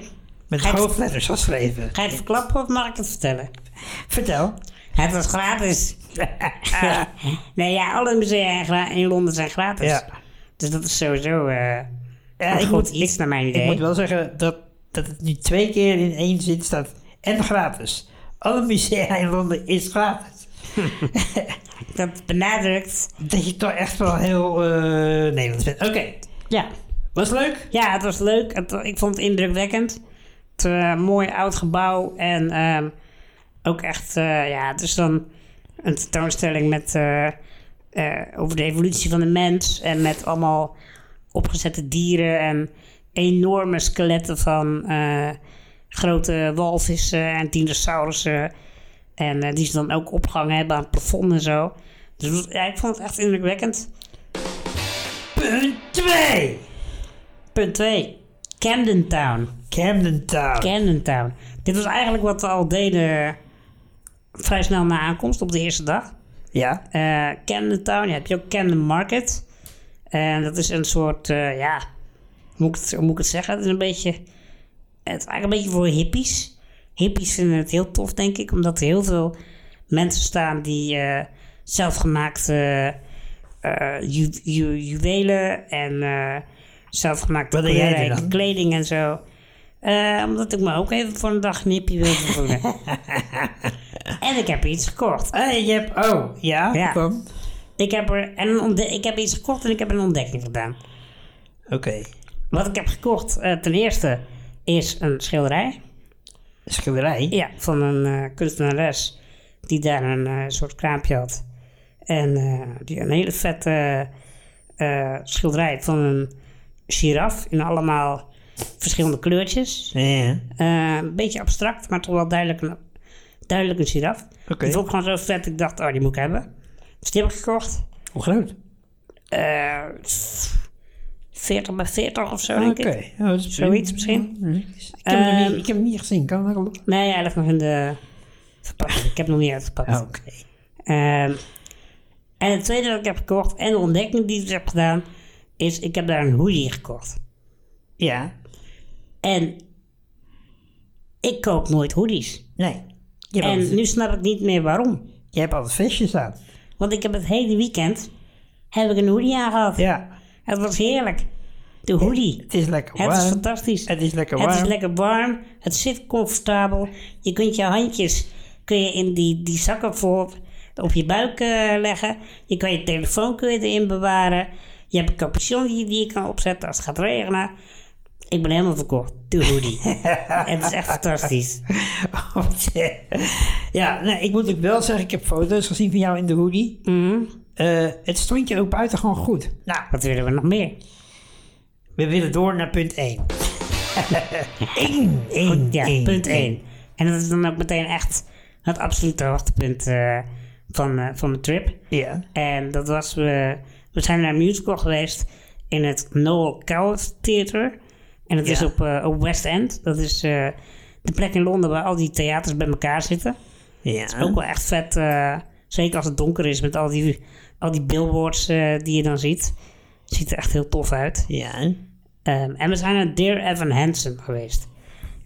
Met het- hoofdletters geschreven. Ga je het verklappen of mag ik het vertellen? Vertel. Het was gratis. nee, ja, alle musea in Londen zijn gratis. Ja. Dus dat is sowieso eh Ja, ik goed moet, iets naar mijn ik idee. moet wel zeggen dat, dat het nu twee keer in één zin staat. En gratis. Alle musea in Londen is gratis. Dat benadrukt. Dat je toch echt wel heel eh Nederlands bent. Oké. Ja. Was het leuk? ja, het was leuk. Het, ik vond het indrukwekkend. Het eh, mooi oud gebouw. En ehm, ook echt, eh, ja, het is dan een tentoonstelling met, over de evolutie van de mens. En met allemaal opgezette dieren en enorme skeletten van eh, grote walvissen en dinosaurussen. En eh, die ze dan ook opgehangen hebben aan het plafond en zo. Dus ja, ik vond het echt indrukwekkend. Punt 2. Punt 2. Camden Town. Camden Town. Camden Town. Dit was eigenlijk wat we al deden vrij snel na aankomst op de eerste dag. ja. Eh Camden Town, ja, heb je ook Camden Market. En dat is een soort, eh, ja, hoe moet, ik het, hoe moet ik het zeggen? Het is een beetje, het is eigenlijk een beetje voor hippies. Hippies vinden het heel tof, denk ik, omdat er heel veel mensen staan die eh, zelfgemaakte eh, ju, ju- juwelen en zelfgemaakte kleurrijke kleding en zo. Omdat ik me ook even voor een dag een hippie wilde voelen. en ik heb iets gekocht. Hey, je hebt... Oh, ja? Ja. Kom. Ik heb, er een ontde- ik heb iets gekocht en ik heb een ontdekking gedaan. Oké. Wat ik heb gekocht, eh, ten eerste, is een schilderij. Schilderij? Ja, van een eh, kunstenares die daar een eh, soort kraampje had. En die een hele vette schilderij van een giraf in allemaal verschillende kleurtjes. Ja. Een beetje abstract, maar toch wel duidelijk een, duidelijk een giraf. Oké. Die vond ik gewoon zo vet, ik dacht, oh, die moet ik hebben. Dus die heb ik gekocht. Hoe groot? Eh 40 bij 40 of zo, denk Oké. ik. Dat is Zoiets misschien. Ik heb, hem Ehm, niet, ik heb hem niet gezien. Kan ik ook? Nee, hij ligt nog in de verpakking. Ik heb hem nog niet uitgepakt. Oké. Ehm, en het tweede dat ik heb gekocht en de ontdekking die ik heb gedaan, is ik heb daar een hoodie gekocht. Ja. En ik koop nooit hoodies. Nee. En altijd, nu snap ik niet meer waarom. je hebt altijd vestjes aan. Want ik heb het hele weekend heb ik een hoodie aangehad. Ja. Het was heerlijk. De hoodie. Het is lekker Het warm. is fantastisch. Het is lekker Het warm. is lekker warm. Het zit comfortabel. Je kunt je handjes kun je in die, die zakken voor op je buik eh, leggen. Je kan je telefoon kun je erin bewaren. Je hebt een capuchon die, die je kan opzetten als het gaat regenen. Ik ben helemaal verkocht. De hoodie. het is echt fantastisch. ja, nee, ik moet ook wel zeggen, ik heb foto's gezien van jou in de hoodie. Mhm. Eh, het stond je ook buiten gewoon goed. Nou, Wat willen we nog meer? we willen door naar punt 1. 1, 1, Ja, punt 1. En dat is dan ook meteen echt het absolute hoogtepunt eh, van, eh, van mijn trip. Ja. En dat was, we, we zijn naar een musical geweest in het Noel Coward Theater. En dat is op, eh, op West End. Dat is eh, de plek in Londen waar al die theaters bij elkaar zitten. Ja. Ook wel echt vet, eh, zeker als het donker is met al die, al die billboards die je dan ziet. Ziet er echt heel tof uit. Ja. Ehm, en we zijn naar Dear Evan Hansen geweest.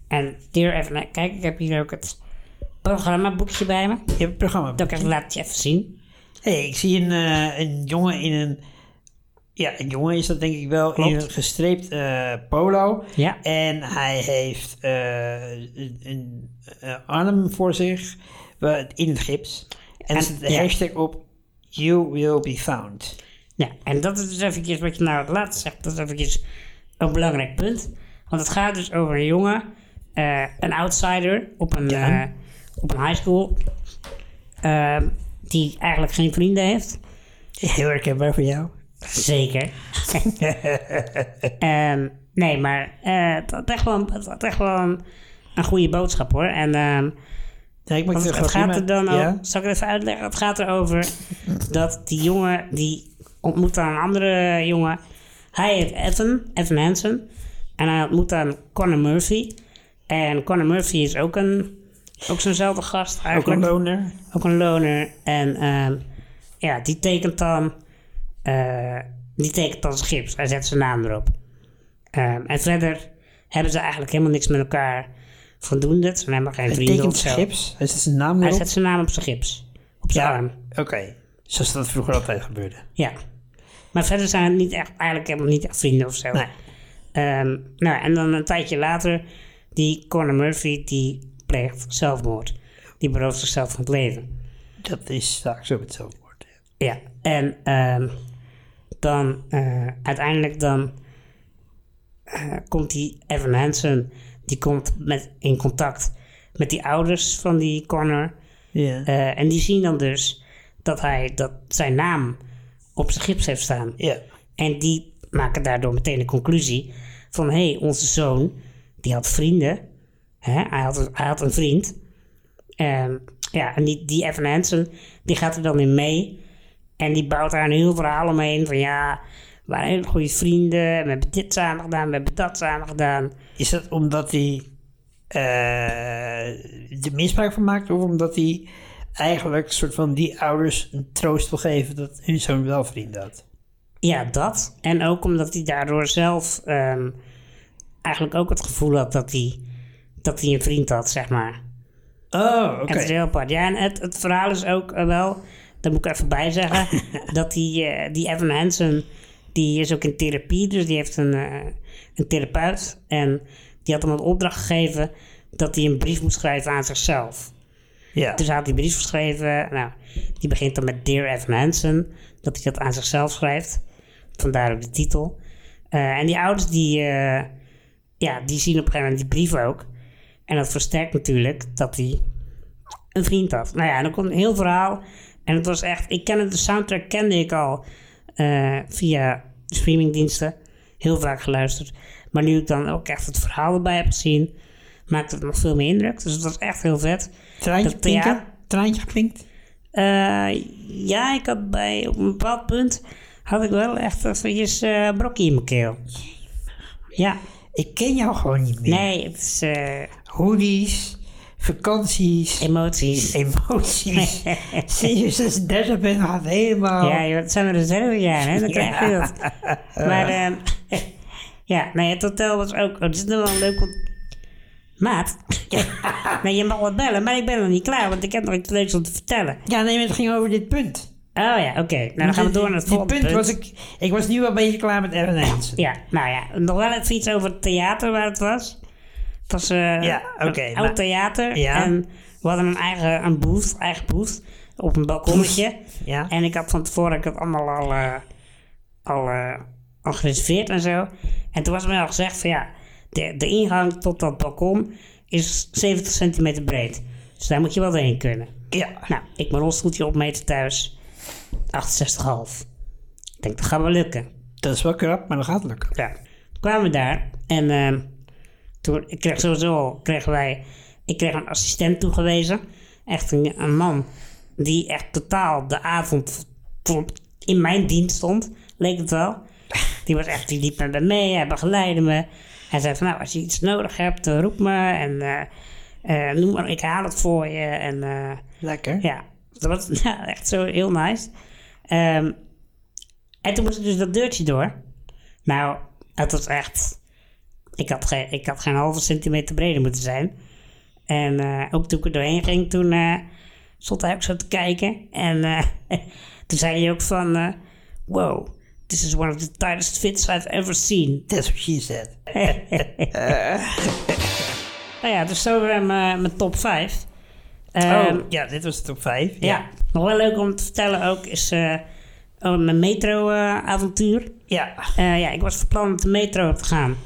En Dear Evan, kijk, ik heb hier ook het programmaboekje bij me. Je hebt het programma. Dat kan ik laat je even zien. hey, ik zie een, een jongen in een... Ja, een jongen is dat denk ik wel. In een gestreept eh, polo. Ja. En hij heeft eh, een, een arm voor zich in het gips. En En- ja. hashtag op... You will be found. Ja, en dat is dus eventjes wat je nou het laatst zegt. Dat is eventjes een belangrijk punt. Want het gaat dus over een jongen, eh, een outsider op een, Ja. op een high school. die eigenlijk geen vrienden heeft. Heel herkenbaar voor jou. Zeker. Ehm, nee, maar eh, het had echt wel, een- het had echt wel een, een goede boodschap hoor. En ehm, Ja, ik het het, gaat er dan ja? over, zal ik het even uitleggen? Het gaat erover dat die jongen, die ontmoet dan een andere jongen. Hij heet Evan, Evan Hansen. En hij ontmoet dan Conor Murphy. En Conor Murphy is ook een, ook zo'nzelfde gast Ook eigenlijk. een loner. Ook een loner. En ehm, ja, die tekent dan. Eh, die tekent dan zijn gips. Hij zet zijn naam erop. Ehm, en verder hebben ze eigenlijk helemaal niks met elkaar voldoende. Het zijn helemaal geen Hij vrienden of zo. gips. Hij zet zijn naam Hij erop. zet zijn naam op zijn gips. Op zijn Ja, arm. oké. Zoals dat vroeger altijd gebeurde. Ja. Maar verder zijn het niet echt, eigenlijk helemaal niet echt vrienden of zo. Nee. Ehm, nou, en dan een tijdje later, die Conor Murphy, die pleegt zelfmoord. Die berooft zichzelf van het leven. Dat is vaak zo met zelfmoord. Ja, en ehm, dan eh, uiteindelijk dan eh, komt die Evan Hansen, die komt met, in contact met die ouders van die Connor. Ja. Eh, en die zien dan dus dat hij dat zijn naam op zijn gips heeft staan. En die maken daardoor meteen de conclusie van... hé, hey, onze zoon, die had vrienden. Hè? Hij, had, een- hij had een vriend. Ehm, ja, en die, die Evan Hansen, die gaat er dan in mee. En die bouwt daar een heel verhaal omheen van... ja, we waren hele goede vrienden. We hebben dit samen gedaan, we hebben dat samen gedaan. Is dat omdat hij eh er misbruik van maakt? Of omdat hij eigenlijk soort van die ouders een troost wil geven dat hun zoon wel vrienden had? Ja, dat. En ook omdat hij daardoor zelf ehm, eigenlijk ook het gevoel had dat hij, dat hij een vriend had, zeg maar. Oh, oké. Het is heel apart. Ja, en het, het verhaal is ook eh, wel, daar moet ik even bij zeggen, dat die, eh, die Evan Hansen, die is ook in therapie, dus die heeft een, eh, een therapeut. En die had hem een opdracht gegeven dat hij een brief moet schrijven aan zichzelf. Ja. Dus hij had die brief geschreven, nou, die begint dan met Dear Evan Hansen, dat hij dat aan zichzelf schrijft. Vandaar ook de titel. Eh, en die ouders die, ja, die zien op een gegeven moment die brief ook. En dat versterkt natuurlijk dat hij een vriend had. Nou ja, en dan komt een heel verhaal. En het was echt, ik kende de soundtrack kende ik al eh, via streamingdiensten. Heel vaak geluisterd. Maar nu ik dan ook echt het verhaal erbij heb gezien, maakt het nog veel meer indruk. Dus het was echt heel vet. Traantje klinken? Traantje klinkt? Eh, ja, ik had bij, op een bepaald punt had ik wel echt eventjes eh brokje in mijn keel. Ja, Ik ken jou gewoon niet meer. nee, het is eh, Hoodies, vakanties, emoties. emoties. Sinds je 36 bent, gaat het helemaal... Ja, joh, het zijn er reservejaren, hè? Dan krijg je dat. Maar, ehm, ja, nee, het hotel was ook... Oh, het is nog wel een leuk... Maat? nee, je mag wat bellen, maar ik ben nog niet klaar, want ik heb nog iets leuks om te vertellen. Ja, nee, het ging over dit punt. Oh ja, oké. Nou, dan gaan we door naar het Dit volgende punt. punt. Was ik, ik was nu wel een beetje klaar met Hansen. Ja, nou ja, nog wel even iets over het theater waar het was. Het was eh, Ja, oké, een oud theater. Ja. En we hadden een eigen een booth, eigen booth op een balkonnetje. Ja. En ik had van tevoren ik had allemaal al, eh, al, al gereserveerd en zo. En toen was mij al gezegd van ja, de, de ingang tot dat balkon is 70 centimeter breed. Dus daar moet je wel doorheen kunnen. Ja. Nou, ik mijn rolstoeltje opmeten thuis. 68,5. Ik denk, dat gaat wel lukken. Dat is wel krap, maar dat gaat lukken. Ja. Toen kwamen we daar en ehm, toen ik kreeg sowieso kregen wij, ik kreeg een assistent toegewezen. Echt een, een man die echt totaal de avond in mijn dienst stond, leek het wel. Die was echt, die liep met me mee, hij begeleidde me. Hij zei van nou, als je iets nodig hebt, eh, roep me en eh, eh, noem maar, ik haal het voor je. En Lekker. ja, dat was echt zo heel nice. Ehm, en toen moest ik dus dat deurtje door. Nou, het was echt... Ik had, geen, ik had geen halve centimeter breder moeten zijn. En eh, ook toen ik er doorheen ging, toen... eh, stond hij ook zo te kijken. En eh, toen zei hij ook van, wow, this is one of the tightest fits I've ever seen. That's what she said. Nou ja, dus zo weer mijn, mijn top 5. oh, ja, dit was de top 5. ja. nog wel leuk om te vertellen ook is over mijn metro-avontuur. Ja. Ja, ik was van plan om de metro te gaan.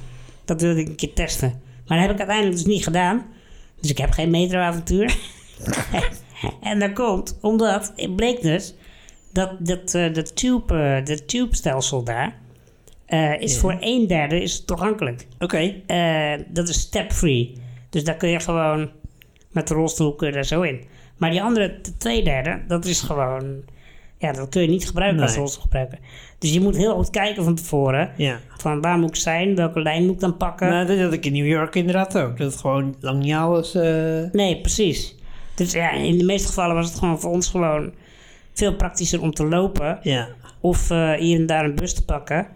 Dat wilde ik een keer testen. Maar dat heb ik uiteindelijk dus niet gedaan. Dus ik heb geen metro-avontuur. en dat komt omdat het bleek dus dat, dat eh, de tube, eh, de tube-stelsel daar eh, is voor een derde is toegankelijk. Oké. Dat is step-free. Dus daar kun je gewoon met de rolstoel kun je daar zo in. Maar die andere t- twee derde, dat is gewoon... Ja, dat kun je niet gebruiken als Nee. rolstoelgebruiker. Dus je moet heel goed kijken van tevoren. Ja. Van waar moet ik zijn? Welke lijn moet ik dan pakken? Nou, dat had ik in New York inderdaad ook. Dat het gewoon lang niet alles... eh, Nee, precies. Dus ja, in de meeste gevallen was het gewoon voor ons gewoon veel praktischer om te lopen. ja. Of eh, hier en daar een bus te pakken.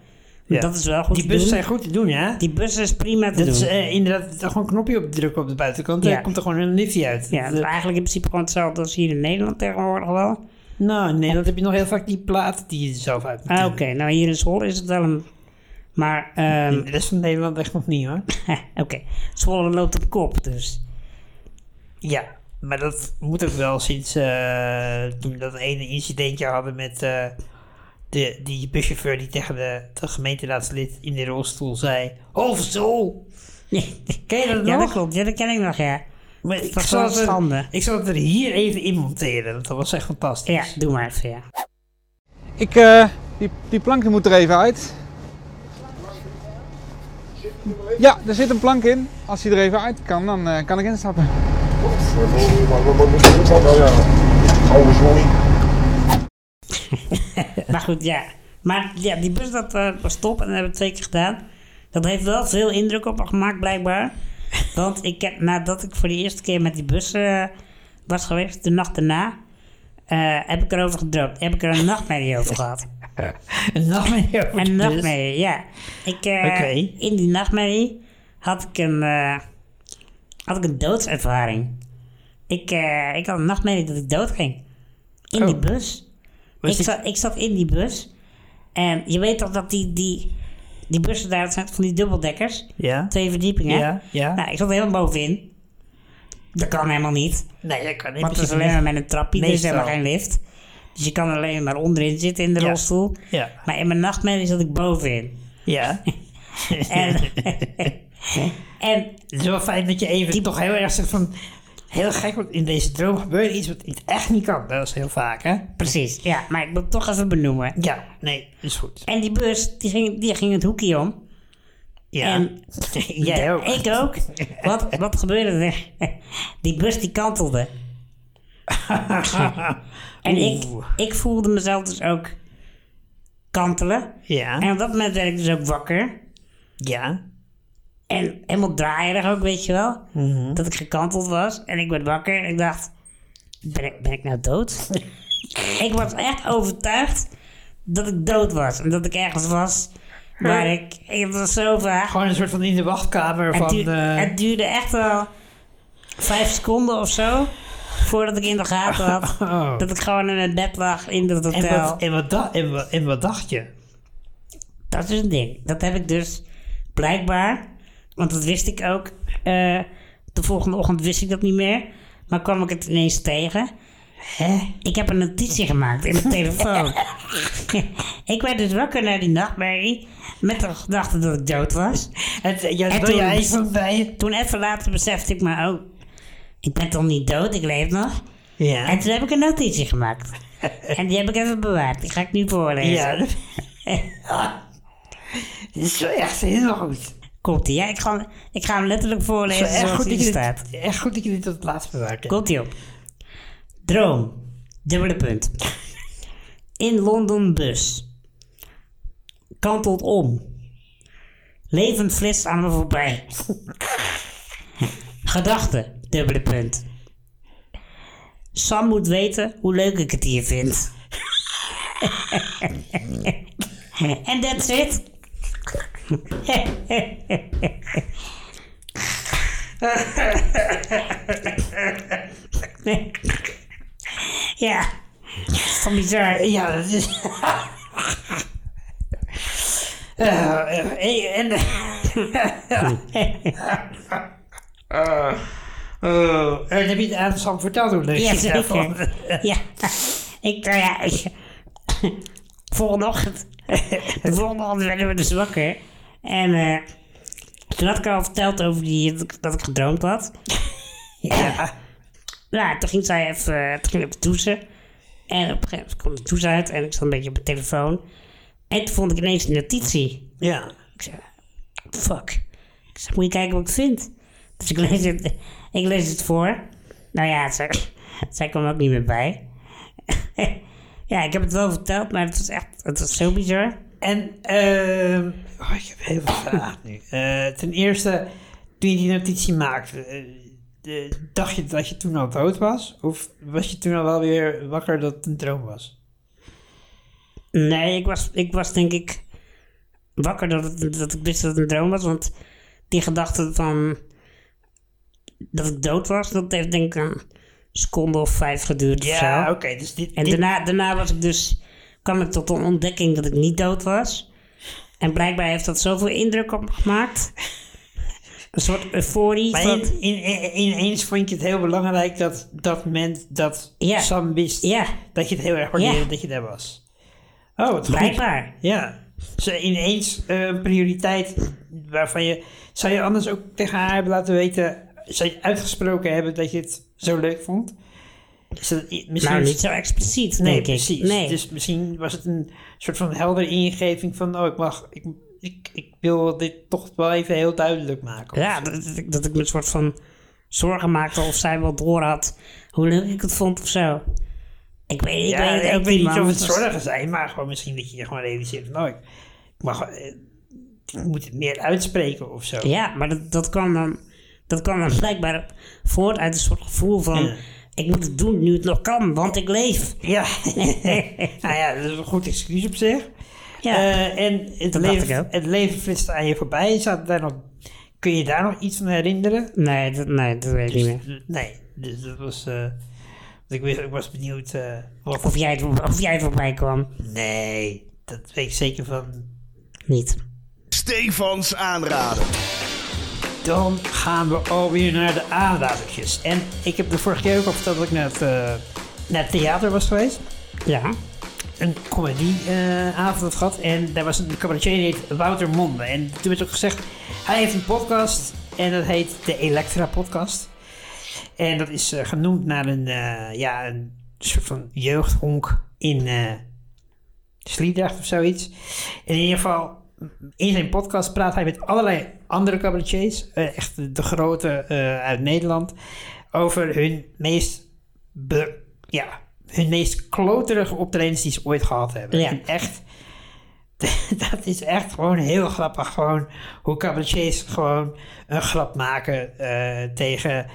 Ja. Dat is wel goed Die bussen doen. zijn goed te doen, ja? Die bussen is prima te Dat doen. is eh, inderdaad gewoon een knopje op drukken op de buitenkant. Ja. Dan komt er gewoon een liftje uit. ja, Dat, is eigenlijk in principe gewoon hetzelfde als hier in Nederland tegenwoordig wel. Nou, in Nederland heb je nog heel vaak die plaat die je zelf uit moet Ah, oké. Nou, hier in Zwolle is het wel een... Maar, ehm, In de rest van Nederland echt nog niet, hoor. oké. Zwolle loopt op kop, dus... Ja, maar dat moet ook wel sinds eh, toen we dat ene incidentje hadden met eh, de, die buschauffeur die tegen de, de gemeenteraadslid in de rolstoel zei... Hoofdstoel! Ken je dat ja, nog? dat klopt. Ja, dat ken ik nog, ja. Maar ik, was zal wel er, ik zal het er hier even in monteren, dat was echt fantastisch. Ja, doe maar even, ja. Ik, eh, die, die plank moet er even uit. Ja, er zit een plank in. Als die er even uit kan, dan eh, kan ik instappen. Maar goed, ja. Maar ja, die bus dat eh, was top en dat hebben we twee keer gedaan. Dat heeft wel veel indruk op me gemaakt, blijkbaar. Want ik heb, nadat ik voor de eerste keer met die bus eh, was geweest, de nacht daarna, eh, heb ik erover gedroomd. Heb ik er een nachtmerrie over gehad. Een nachtmerrie over Een nachtmerrie, ja. Ik, eh, Oké. In die nachtmerrie had ik een, had ik een doodservaring. Ik, ik had een nachtmerrie dat ik dood ging. In die Oh. bus. Ik die- zat, ik zat in die bus. En je weet toch dat die, die, die bussen daar zijn van die dubbeldekkers. Ja? Twee verdiepingen. Ja, ja. Nou, ik zat helemaal bovenin. Dat kan helemaal niet. Nee, dat kan niet. Want het is alleen maar met een trapje. Er is helemaal geen lift. Dus je kan alleen maar onderin zitten in de Ja. rolstoel. Ja. Maar in mijn nachtmerrie zat ik bovenin. Ja. En, en Het is wel fijn dat je even toch heel erg zegt van... Heel gek, want in deze droom gebeurt iets wat echt niet kan. Dat is heel vaak, hè? precies, ja. Maar ik moet het toch even benoemen. Ja, nee, is goed. En die bus, die ging, die ging het hoekje om. Ja. En Jij ook. Ik ook. Wat, wat gebeurde er? Die bus die kantelde. En ik, ik voelde mezelf dus ook kantelen. Ja. En op dat moment werd ik dus ook wakker. Ja. En helemaal draaierig ook, weet je wel. Mhm. Dat ik gekanteld was. En ik werd wakker en ik dacht, ben ik, ben ik nou dood? ik was echt overtuigd dat ik dood was. En dat ik ergens was waar ik... Het was zo vaag. Gewoon een soort van in de wachtkamer Het, van... duur- eh, het duurde echt wel vijf seconden of zo. Voordat ik in de gaten had oh. dat ik gewoon in het bed lag in dat En hotel. wat, en, wat da- en, wat, en wat dacht je? Dat is een ding. Dat heb ik dus blijkbaar, want dat wist ik ook. eh, de volgende ochtend wist ik dat niet meer. Maar kwam ik het ineens tegen. Hè? Ik heb een notitie gemaakt in mijn telefoon. ik werd dus wakker naar die nachtmerrie. Met de gedachte dat ik dood was. Het, ja, En toen- even bij... Toen even later besefte ik me, oh, ik ben toch niet dood, ik leef nog. Ja. En toen heb ik een notitie gemaakt. en die heb ik even bewaard. Die ga ik nu voorlezen. Ja. dat- is wel echt heel goed. Komt ie? Ja, ik ga, ik ga hem letterlijk voorlezen echt zoals goed, hij dat je staat. dit, echt goed dat je dit tot het laatst bewaart. hè? Komt ie op. Droom. Dubbele punt. In Londen bus. Kantelt om. Levend flitst aan me voorbij. Gedachte. Dubbele punt. Sam moet weten hoe leuk ik het hier vind. En that's it. Ja, dat is toch bizar. Ja, dat is... Eh, eh, en... Oh, en heb je het aan Sam verteld hoe leuk Ja, je zeker. Ja, ik, nou ja, ik, volgende ochtend, de volgende ochtend werden we dus wakker. En eh, toen had ik al verteld over die, dat ik gedroomd had. Ja. Nou, toen ging zij even, toen ging even. En op een gegeven moment kwam de douche uit en ik zat een beetje op mijn telefoon. En toen vond ik ineens een notitie. Ja. Ik zei, fuck. Ik zei, moet je kijken wat ik vind. Dus ik lees het, ik lees het voor. Nou ja, zij, zij kwam ook niet meer bij. Ja, ik heb het wel verteld, maar het was echt, het was zo bizar. En, ehm oh, ik heb heel veel vragen nu. Eh, ten eerste, toen je die notitie maakte, eh, dacht je dat je toen al dood was? Of was je toen al wel weer wakker dat het een droom was? Nee, ik was, ik was denk ik wakker dat, het, dat ik wist dat het een droom was. Want die gedachte van dat ik dood was, dat heeft denk ik een seconde of vijf geduurd of Ja, zo. oké. dus dit, En dit- daarna, daarna was ik dus, kwam ik tot een ontdekking dat ik niet dood was. En blijkbaar heeft dat zoveel indruk op me gemaakt. Een soort euforie. Maar van, in, in, in- ineens vond je het heel belangrijk dat dat moment dat Ja. Sam wist ja, dat je het heel erg waardeerde Ja. dat je daar was. Oh, wat goed. blijkbaar. Ja. Dus ineens eh, een prioriteit waarvan je... Zou je anders ook tegen haar hebben laten weten... Zou je uitgesproken hebben dat je het zo leuk vond? Is dat misschien Nou, niet zo expliciet, Nee, denk precies. ik. Nee. Dus misschien was het een soort van heldere ingeving van... Oh, ik mag... Ik, ik, ik wil dit toch wel even heel duidelijk maken. Ja, dat, dat ik- dat ik me een soort van zorgen maakte of zij wel door had hoe leuk ik het vond of zo. Ik weet, ik Ja, weet ik weet niet of het zorgen zijn, maar gewoon misschien dat je je gewoon realiseert van, oh, ik, ik mag, eh, ik moet het meer uitspreken of zo. Ja, maar dat, dat kwam dan, dat kwam dan blijkbaar voort uit een soort gevoel van... Ja. Ik moet het doen nu het nog kan, want ik leef. Ja, nou ja, dat is een goed excuus op zich. Ja. Eh, en het Dat dacht ik leven, ook. het leven flitste aan je voorbij. Zat daar nog, kun je daar nog iets van herinneren? nee, dat, nee, dat weet ik niet meer. Nee, dus dat was... eh, ik, was ik was benieuwd... eh, wat, Of jij, het- of jij voorbij kwam. nee, dat weet ik zeker van... Niet. Stefans aanraden. Dan gaan we alweer naar de aanradertjes. En ik heb de vorige keer ook al verteld dat ik naar het, eh, naar het theater was geweest. Ja. Een comedyavond had gehad. En daar was een cabaretier die heet Wouter Monde. En toen werd ook gezegd, hij heeft een podcast. En dat heet de Elektra Podcast. En dat is eh, genoemd naar een, eh, ja, een soort van jeugdhonk in eh Sliedrecht of zoiets. In ieder geval, in zijn podcast praat hij met allerlei andere cabaretiers. eh, echt de, grote eh, uit Nederland. Over hun meest, be- ja, hun meest kloterige optredens die ze ooit gehad hebben. Ja. En echt, dat is echt gewoon heel grappig. Gewoon hoe cabaretiers gewoon een grap maken eh, tegen...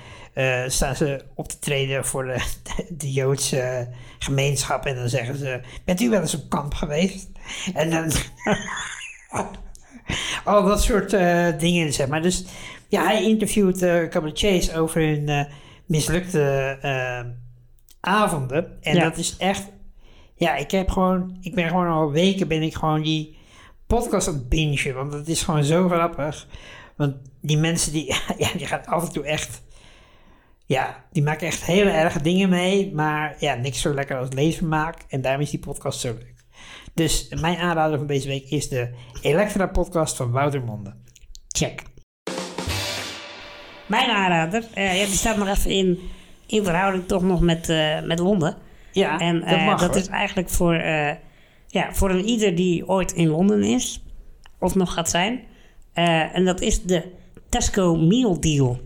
staan ze op te treden voor de, de, Joodse gemeenschap. En dan zeggen ze, bent u wel eens op kamp geweest? En dan... Al dat soort eh, dingen, zeg maar. Dus ja, hij interviewt eh cabaretiers over hun eh, mislukte avonden. En Ja. dat is echt... Ja, ik heb gewoon... Ik ben gewoon al weken ben ik gewoon die podcast aan het bingen. Want het is gewoon zo grappig. Want die mensen die... Ja, die gaan af en toe echt... Ja, die maken echt hele erge dingen mee. Maar ja, niks zo lekker als leesvermaak. En daarom is die podcast zo leuk. Dus mijn aanrader van deze week is de Elektra podcast van Wouter Monde. Check. Mijn aanrader, eh, ja, die staat nog even in, in verhouding toch nog met, eh, met Londen. Ja, En dat eh, mag dat hoor. is eigenlijk voor, ja, voor een ieder die ooit in Londen is, of nog gaat zijn. En dat is de Tesco Meal Deal.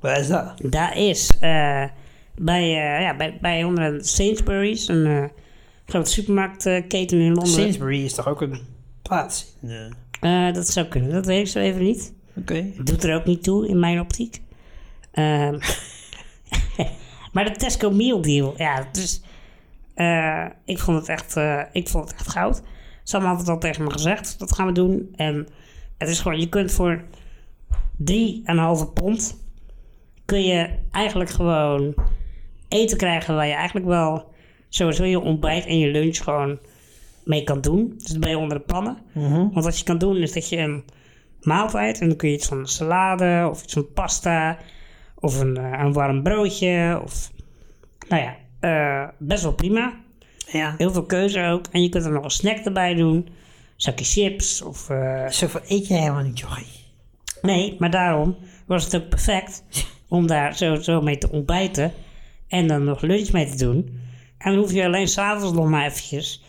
Waar is dat? Daar is bij, ja, bij, bij onder een Sainsbury's, een grote supermarktketen in Londen. Sainsbury is toch ook een plaats? eh, dat zou kunnen, dat weet ik zo even niet. Oké. Doet er ook niet toe in mijn optiek. Ehm, maar de Tesco Meal Deal, ja, dus ik vond het echt, eh, ik vond het echt goud. Sam had het al tegen me gezegd, dat gaan we doen. En het is gewoon, je kunt voor 3,5 pond kun je eigenlijk gewoon eten krijgen waar je eigenlijk wel sowieso je ontbijt en je lunch gewoon mee kan doen. Dus dat ben je onder de pannen. Want wat je kan doen is dat je een maaltijd en dan kun je iets van een salade of iets van pasta of een, eh, een warm broodje of nou ja, eh, best wel prima. Ja. Heel veel keuze ook. En je kunt er nog een snack erbij doen. Zakje chips of... eh, Zoveel eet je helemaal niet, jochie. nee, maar daarom was het ook perfect om daar zo, zo mee te ontbijten. En dan nog lunch mee te doen. En dan hoef je alleen s'avonds nog maar eventjes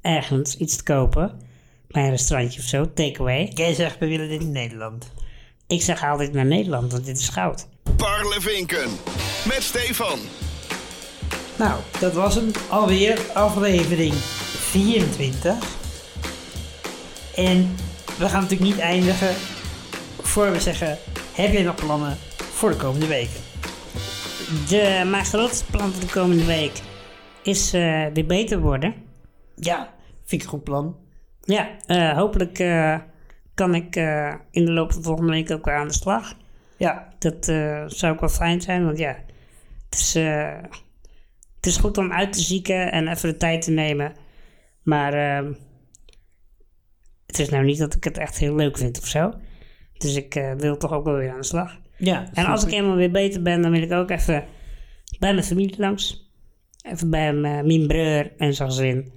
ergens iets te kopen. Bij een restaurantje of zo, takeaway. Jij zegt, we willen dit in Nederland. Ik zeg altijd naar Nederland, want dit is goud. Parlevinken. Met Stefan. Nou, dat was hem alweer, aflevering 24. En we gaan natuurlijk niet eindigen voor we zeggen, heb jij nog plannen voor de komende weken? De, mijn grootste plan voor de komende week is eh, weer beter worden. Ja, vind ik een goed plan. Ja, eh, hopelijk eh, kan ik in de loop van volgende week ook weer aan de slag. Ja, Dat zou ook wel fijn zijn, want ja, het is, het is goed om uit te zieken en even de tijd te nemen. Maar ehm, het is nou niet dat ik het echt heel leuk vind of zo. Dus ik wil toch ook wel weer aan de slag. ja. En als ik eenmaal weer beter ben, dan wil ik ook even bij mijn familie langs. Even bij mijn, mijn broer en zijn gezin.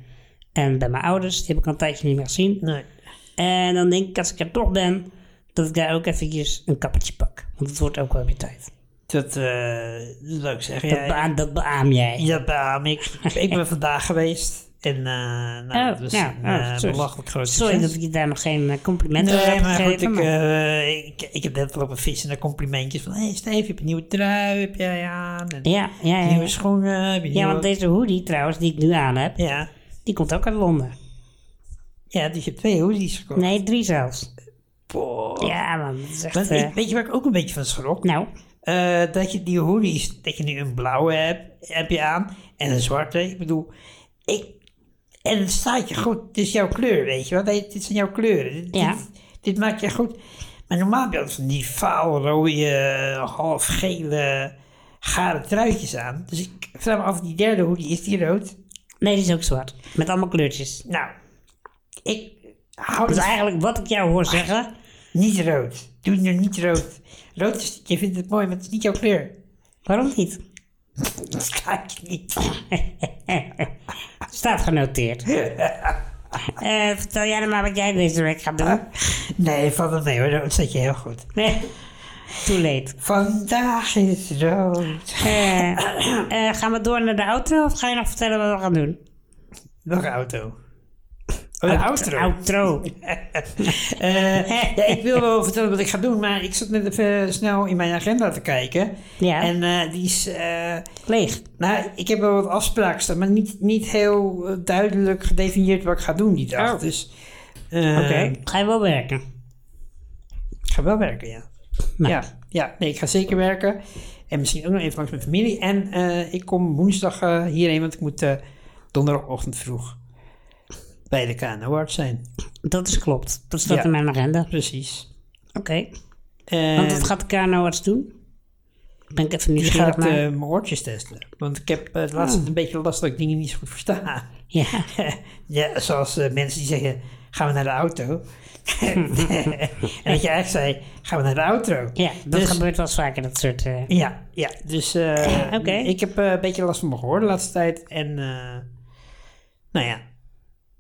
En bij mijn ouders, die heb ik al een tijdje niet meer gezien. Nee. En dan denk ik, als ik er toch ben, dat ik daar ook eventjes een kappertje pak. Want het wordt ook wel weer tijd. Dat, eh, dat is leuk zeg. Dat, Ja, beaam, dat beaam jij. ja, beaam ik. Ik ben vandaag geweest. En eh nou, Oh, dat was een oh, eh, sorry. belachelijk groot Sorry succes. dat ik je daar nog geen eh, complimenten over Nee, heb maar goed, gegeven. ik, maar- eh, ik, ik heb net lopen vissen naar complimentjes van... Hé hey Steve, heb je een nieuwe trui, heb jij aan? En ja, ja, ja, Nieuwe schoenen, heb je Ja, nieuwe... want deze hoodie trouwens, die ik nu aan heb, Ja, die komt ook uit Londen. ja, dus je hebt twee hoodies gekocht. Nee, drie zelfs. Boah. Ja, man, dat is echt... Want ik, weet je waar ik ook een beetje van schrok? nou, dat je die hoodies, dat je nu een blauwe hebt, heb je aan en een zwarte. Ik bedoel, ik, en het staat je goed. Het is jouw kleur, weet je wel. Dit zijn jouw kleuren. Dit, Ja. dit, dit maakt je goed. Maar normaal heb je altijd van die vaalrode, half gele, gare truitjes aan. Dus ik vraag me af, die derde hoodie, is die rood? nee, die is ook zwart. Met allemaal kleurtjes. Nou, ik hou Dus eigenlijk wat ik jou hoor zeggen... niet rood. Doe nu niet rood. Rood is, je vindt het mooi, maar het is niet jouw kleur. Waarom niet? Dat je niet. Staat genoteerd. Eh, vertel jij dan maar wat jij deze week gaat doen. Nee, het mee hoor, dat zet je heel goed. Nee, too late. Vandaag is rood. Eh, gaan we door naar de auto of ga je nog vertellen wat we gaan doen? Nog een auto. Oh, de outro. Outro. Eh, ja, ik wil wel vertellen wat ik ga doen, maar ik zat net even snel in mijn agenda te kijken. Ja. En eh, die is... eh, Leeg. nou, ik heb wel wat afspraken staan, maar niet, niet heel duidelijk gedefinieerd wat ik ga doen die dag. Oh. Dus eh, Oké. Ga je wel werken? ik ga wel werken, ja. Nou. Ja, ja nee, ik ga zeker werken. En misschien ook nog even langs mijn familie. En eh, ik kom woensdag eh, hierheen, want ik moet eh, donderdagochtend vroeg bij de KNO-arts zijn. Dat is klopt. Dat staat Ja. in mijn agenda. Precies. Oké. En Want wat gaat de KNO-arts doen? Ben ik even die nieuwsgierig gaat naar. mijn oortjes testen. Want ik heb eh, het laatst Ah. een beetje last dat ik dingen niet zo goed versta. Ja. ja, zoals eh, mensen die zeggen, gaan we naar de auto? en dat je eigenlijk zei, gaan we naar de auto? ja, dat Dus- gebeurt wel vaker, dat soort... Ja, ja. Dus Oké. ik heb een beetje last van mijn gehoor de laatste tijd. En nou ja,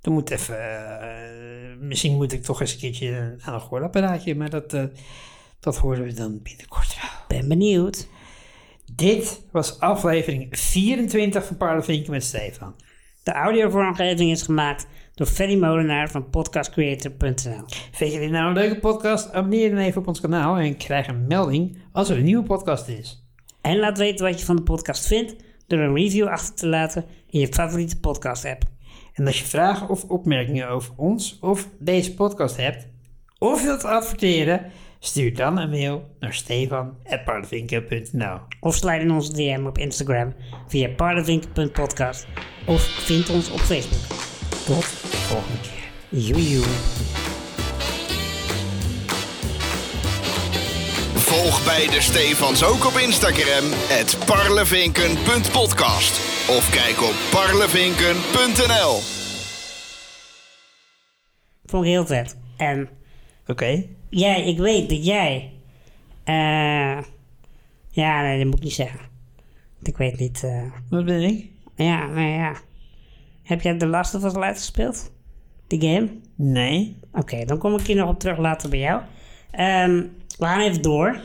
er moet even... eh, misschien moet ik toch eens een keertje aan een gehoorapparaatje. Maar dat, eh, dat horen we dan binnenkort wel. ben benieuwd. Dit was aflevering 24 van Parlevinken met Stefan. De audiovormgeving is gemaakt door Ferry Molenaar van podcastcreator.nl. Vind je dit nou een leuke podcast? Abonneer dan even op ons kanaal en krijg een melding als er een nieuwe podcast is. En laat weten wat je van de podcast vindt door een review achter te laten in je favoriete podcast app. En als je vragen of opmerkingen over ons of deze podcast hebt, of wilt adverteren, stuur dan een mail naar stefan.parlevinken.nl. Of slijt in onze DM op Instagram via parlevinken.podcast of vind ons op Facebook. Tot de volgende keer. Joejoe. Volg beide Stefans ook op Instagram, het parlevinken.podcast. Of kijk op parlevinken.nl. Vond ik heel vet. En Oké. jij, ik weet dat jij... eh ja, nee, dat moet ik niet zeggen. Ik weet niet... eh, Wat ben ik? ja, nee, ja. Heb jij The Last of Us uitgespeeld? Die game? Nee. Oké, dan kom ik hier nog op terug later bij jou. Ehm, we gaan even door.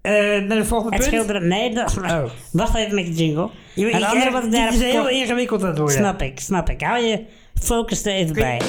Eh naar de volgende Het punt. schilderen... Nee, dat, Oh. wacht even met je jingle. Je, het andere wat ik daar is heel ingewikkeld aan het worden. Snap ik, snap ik. Hou je focus er even bij.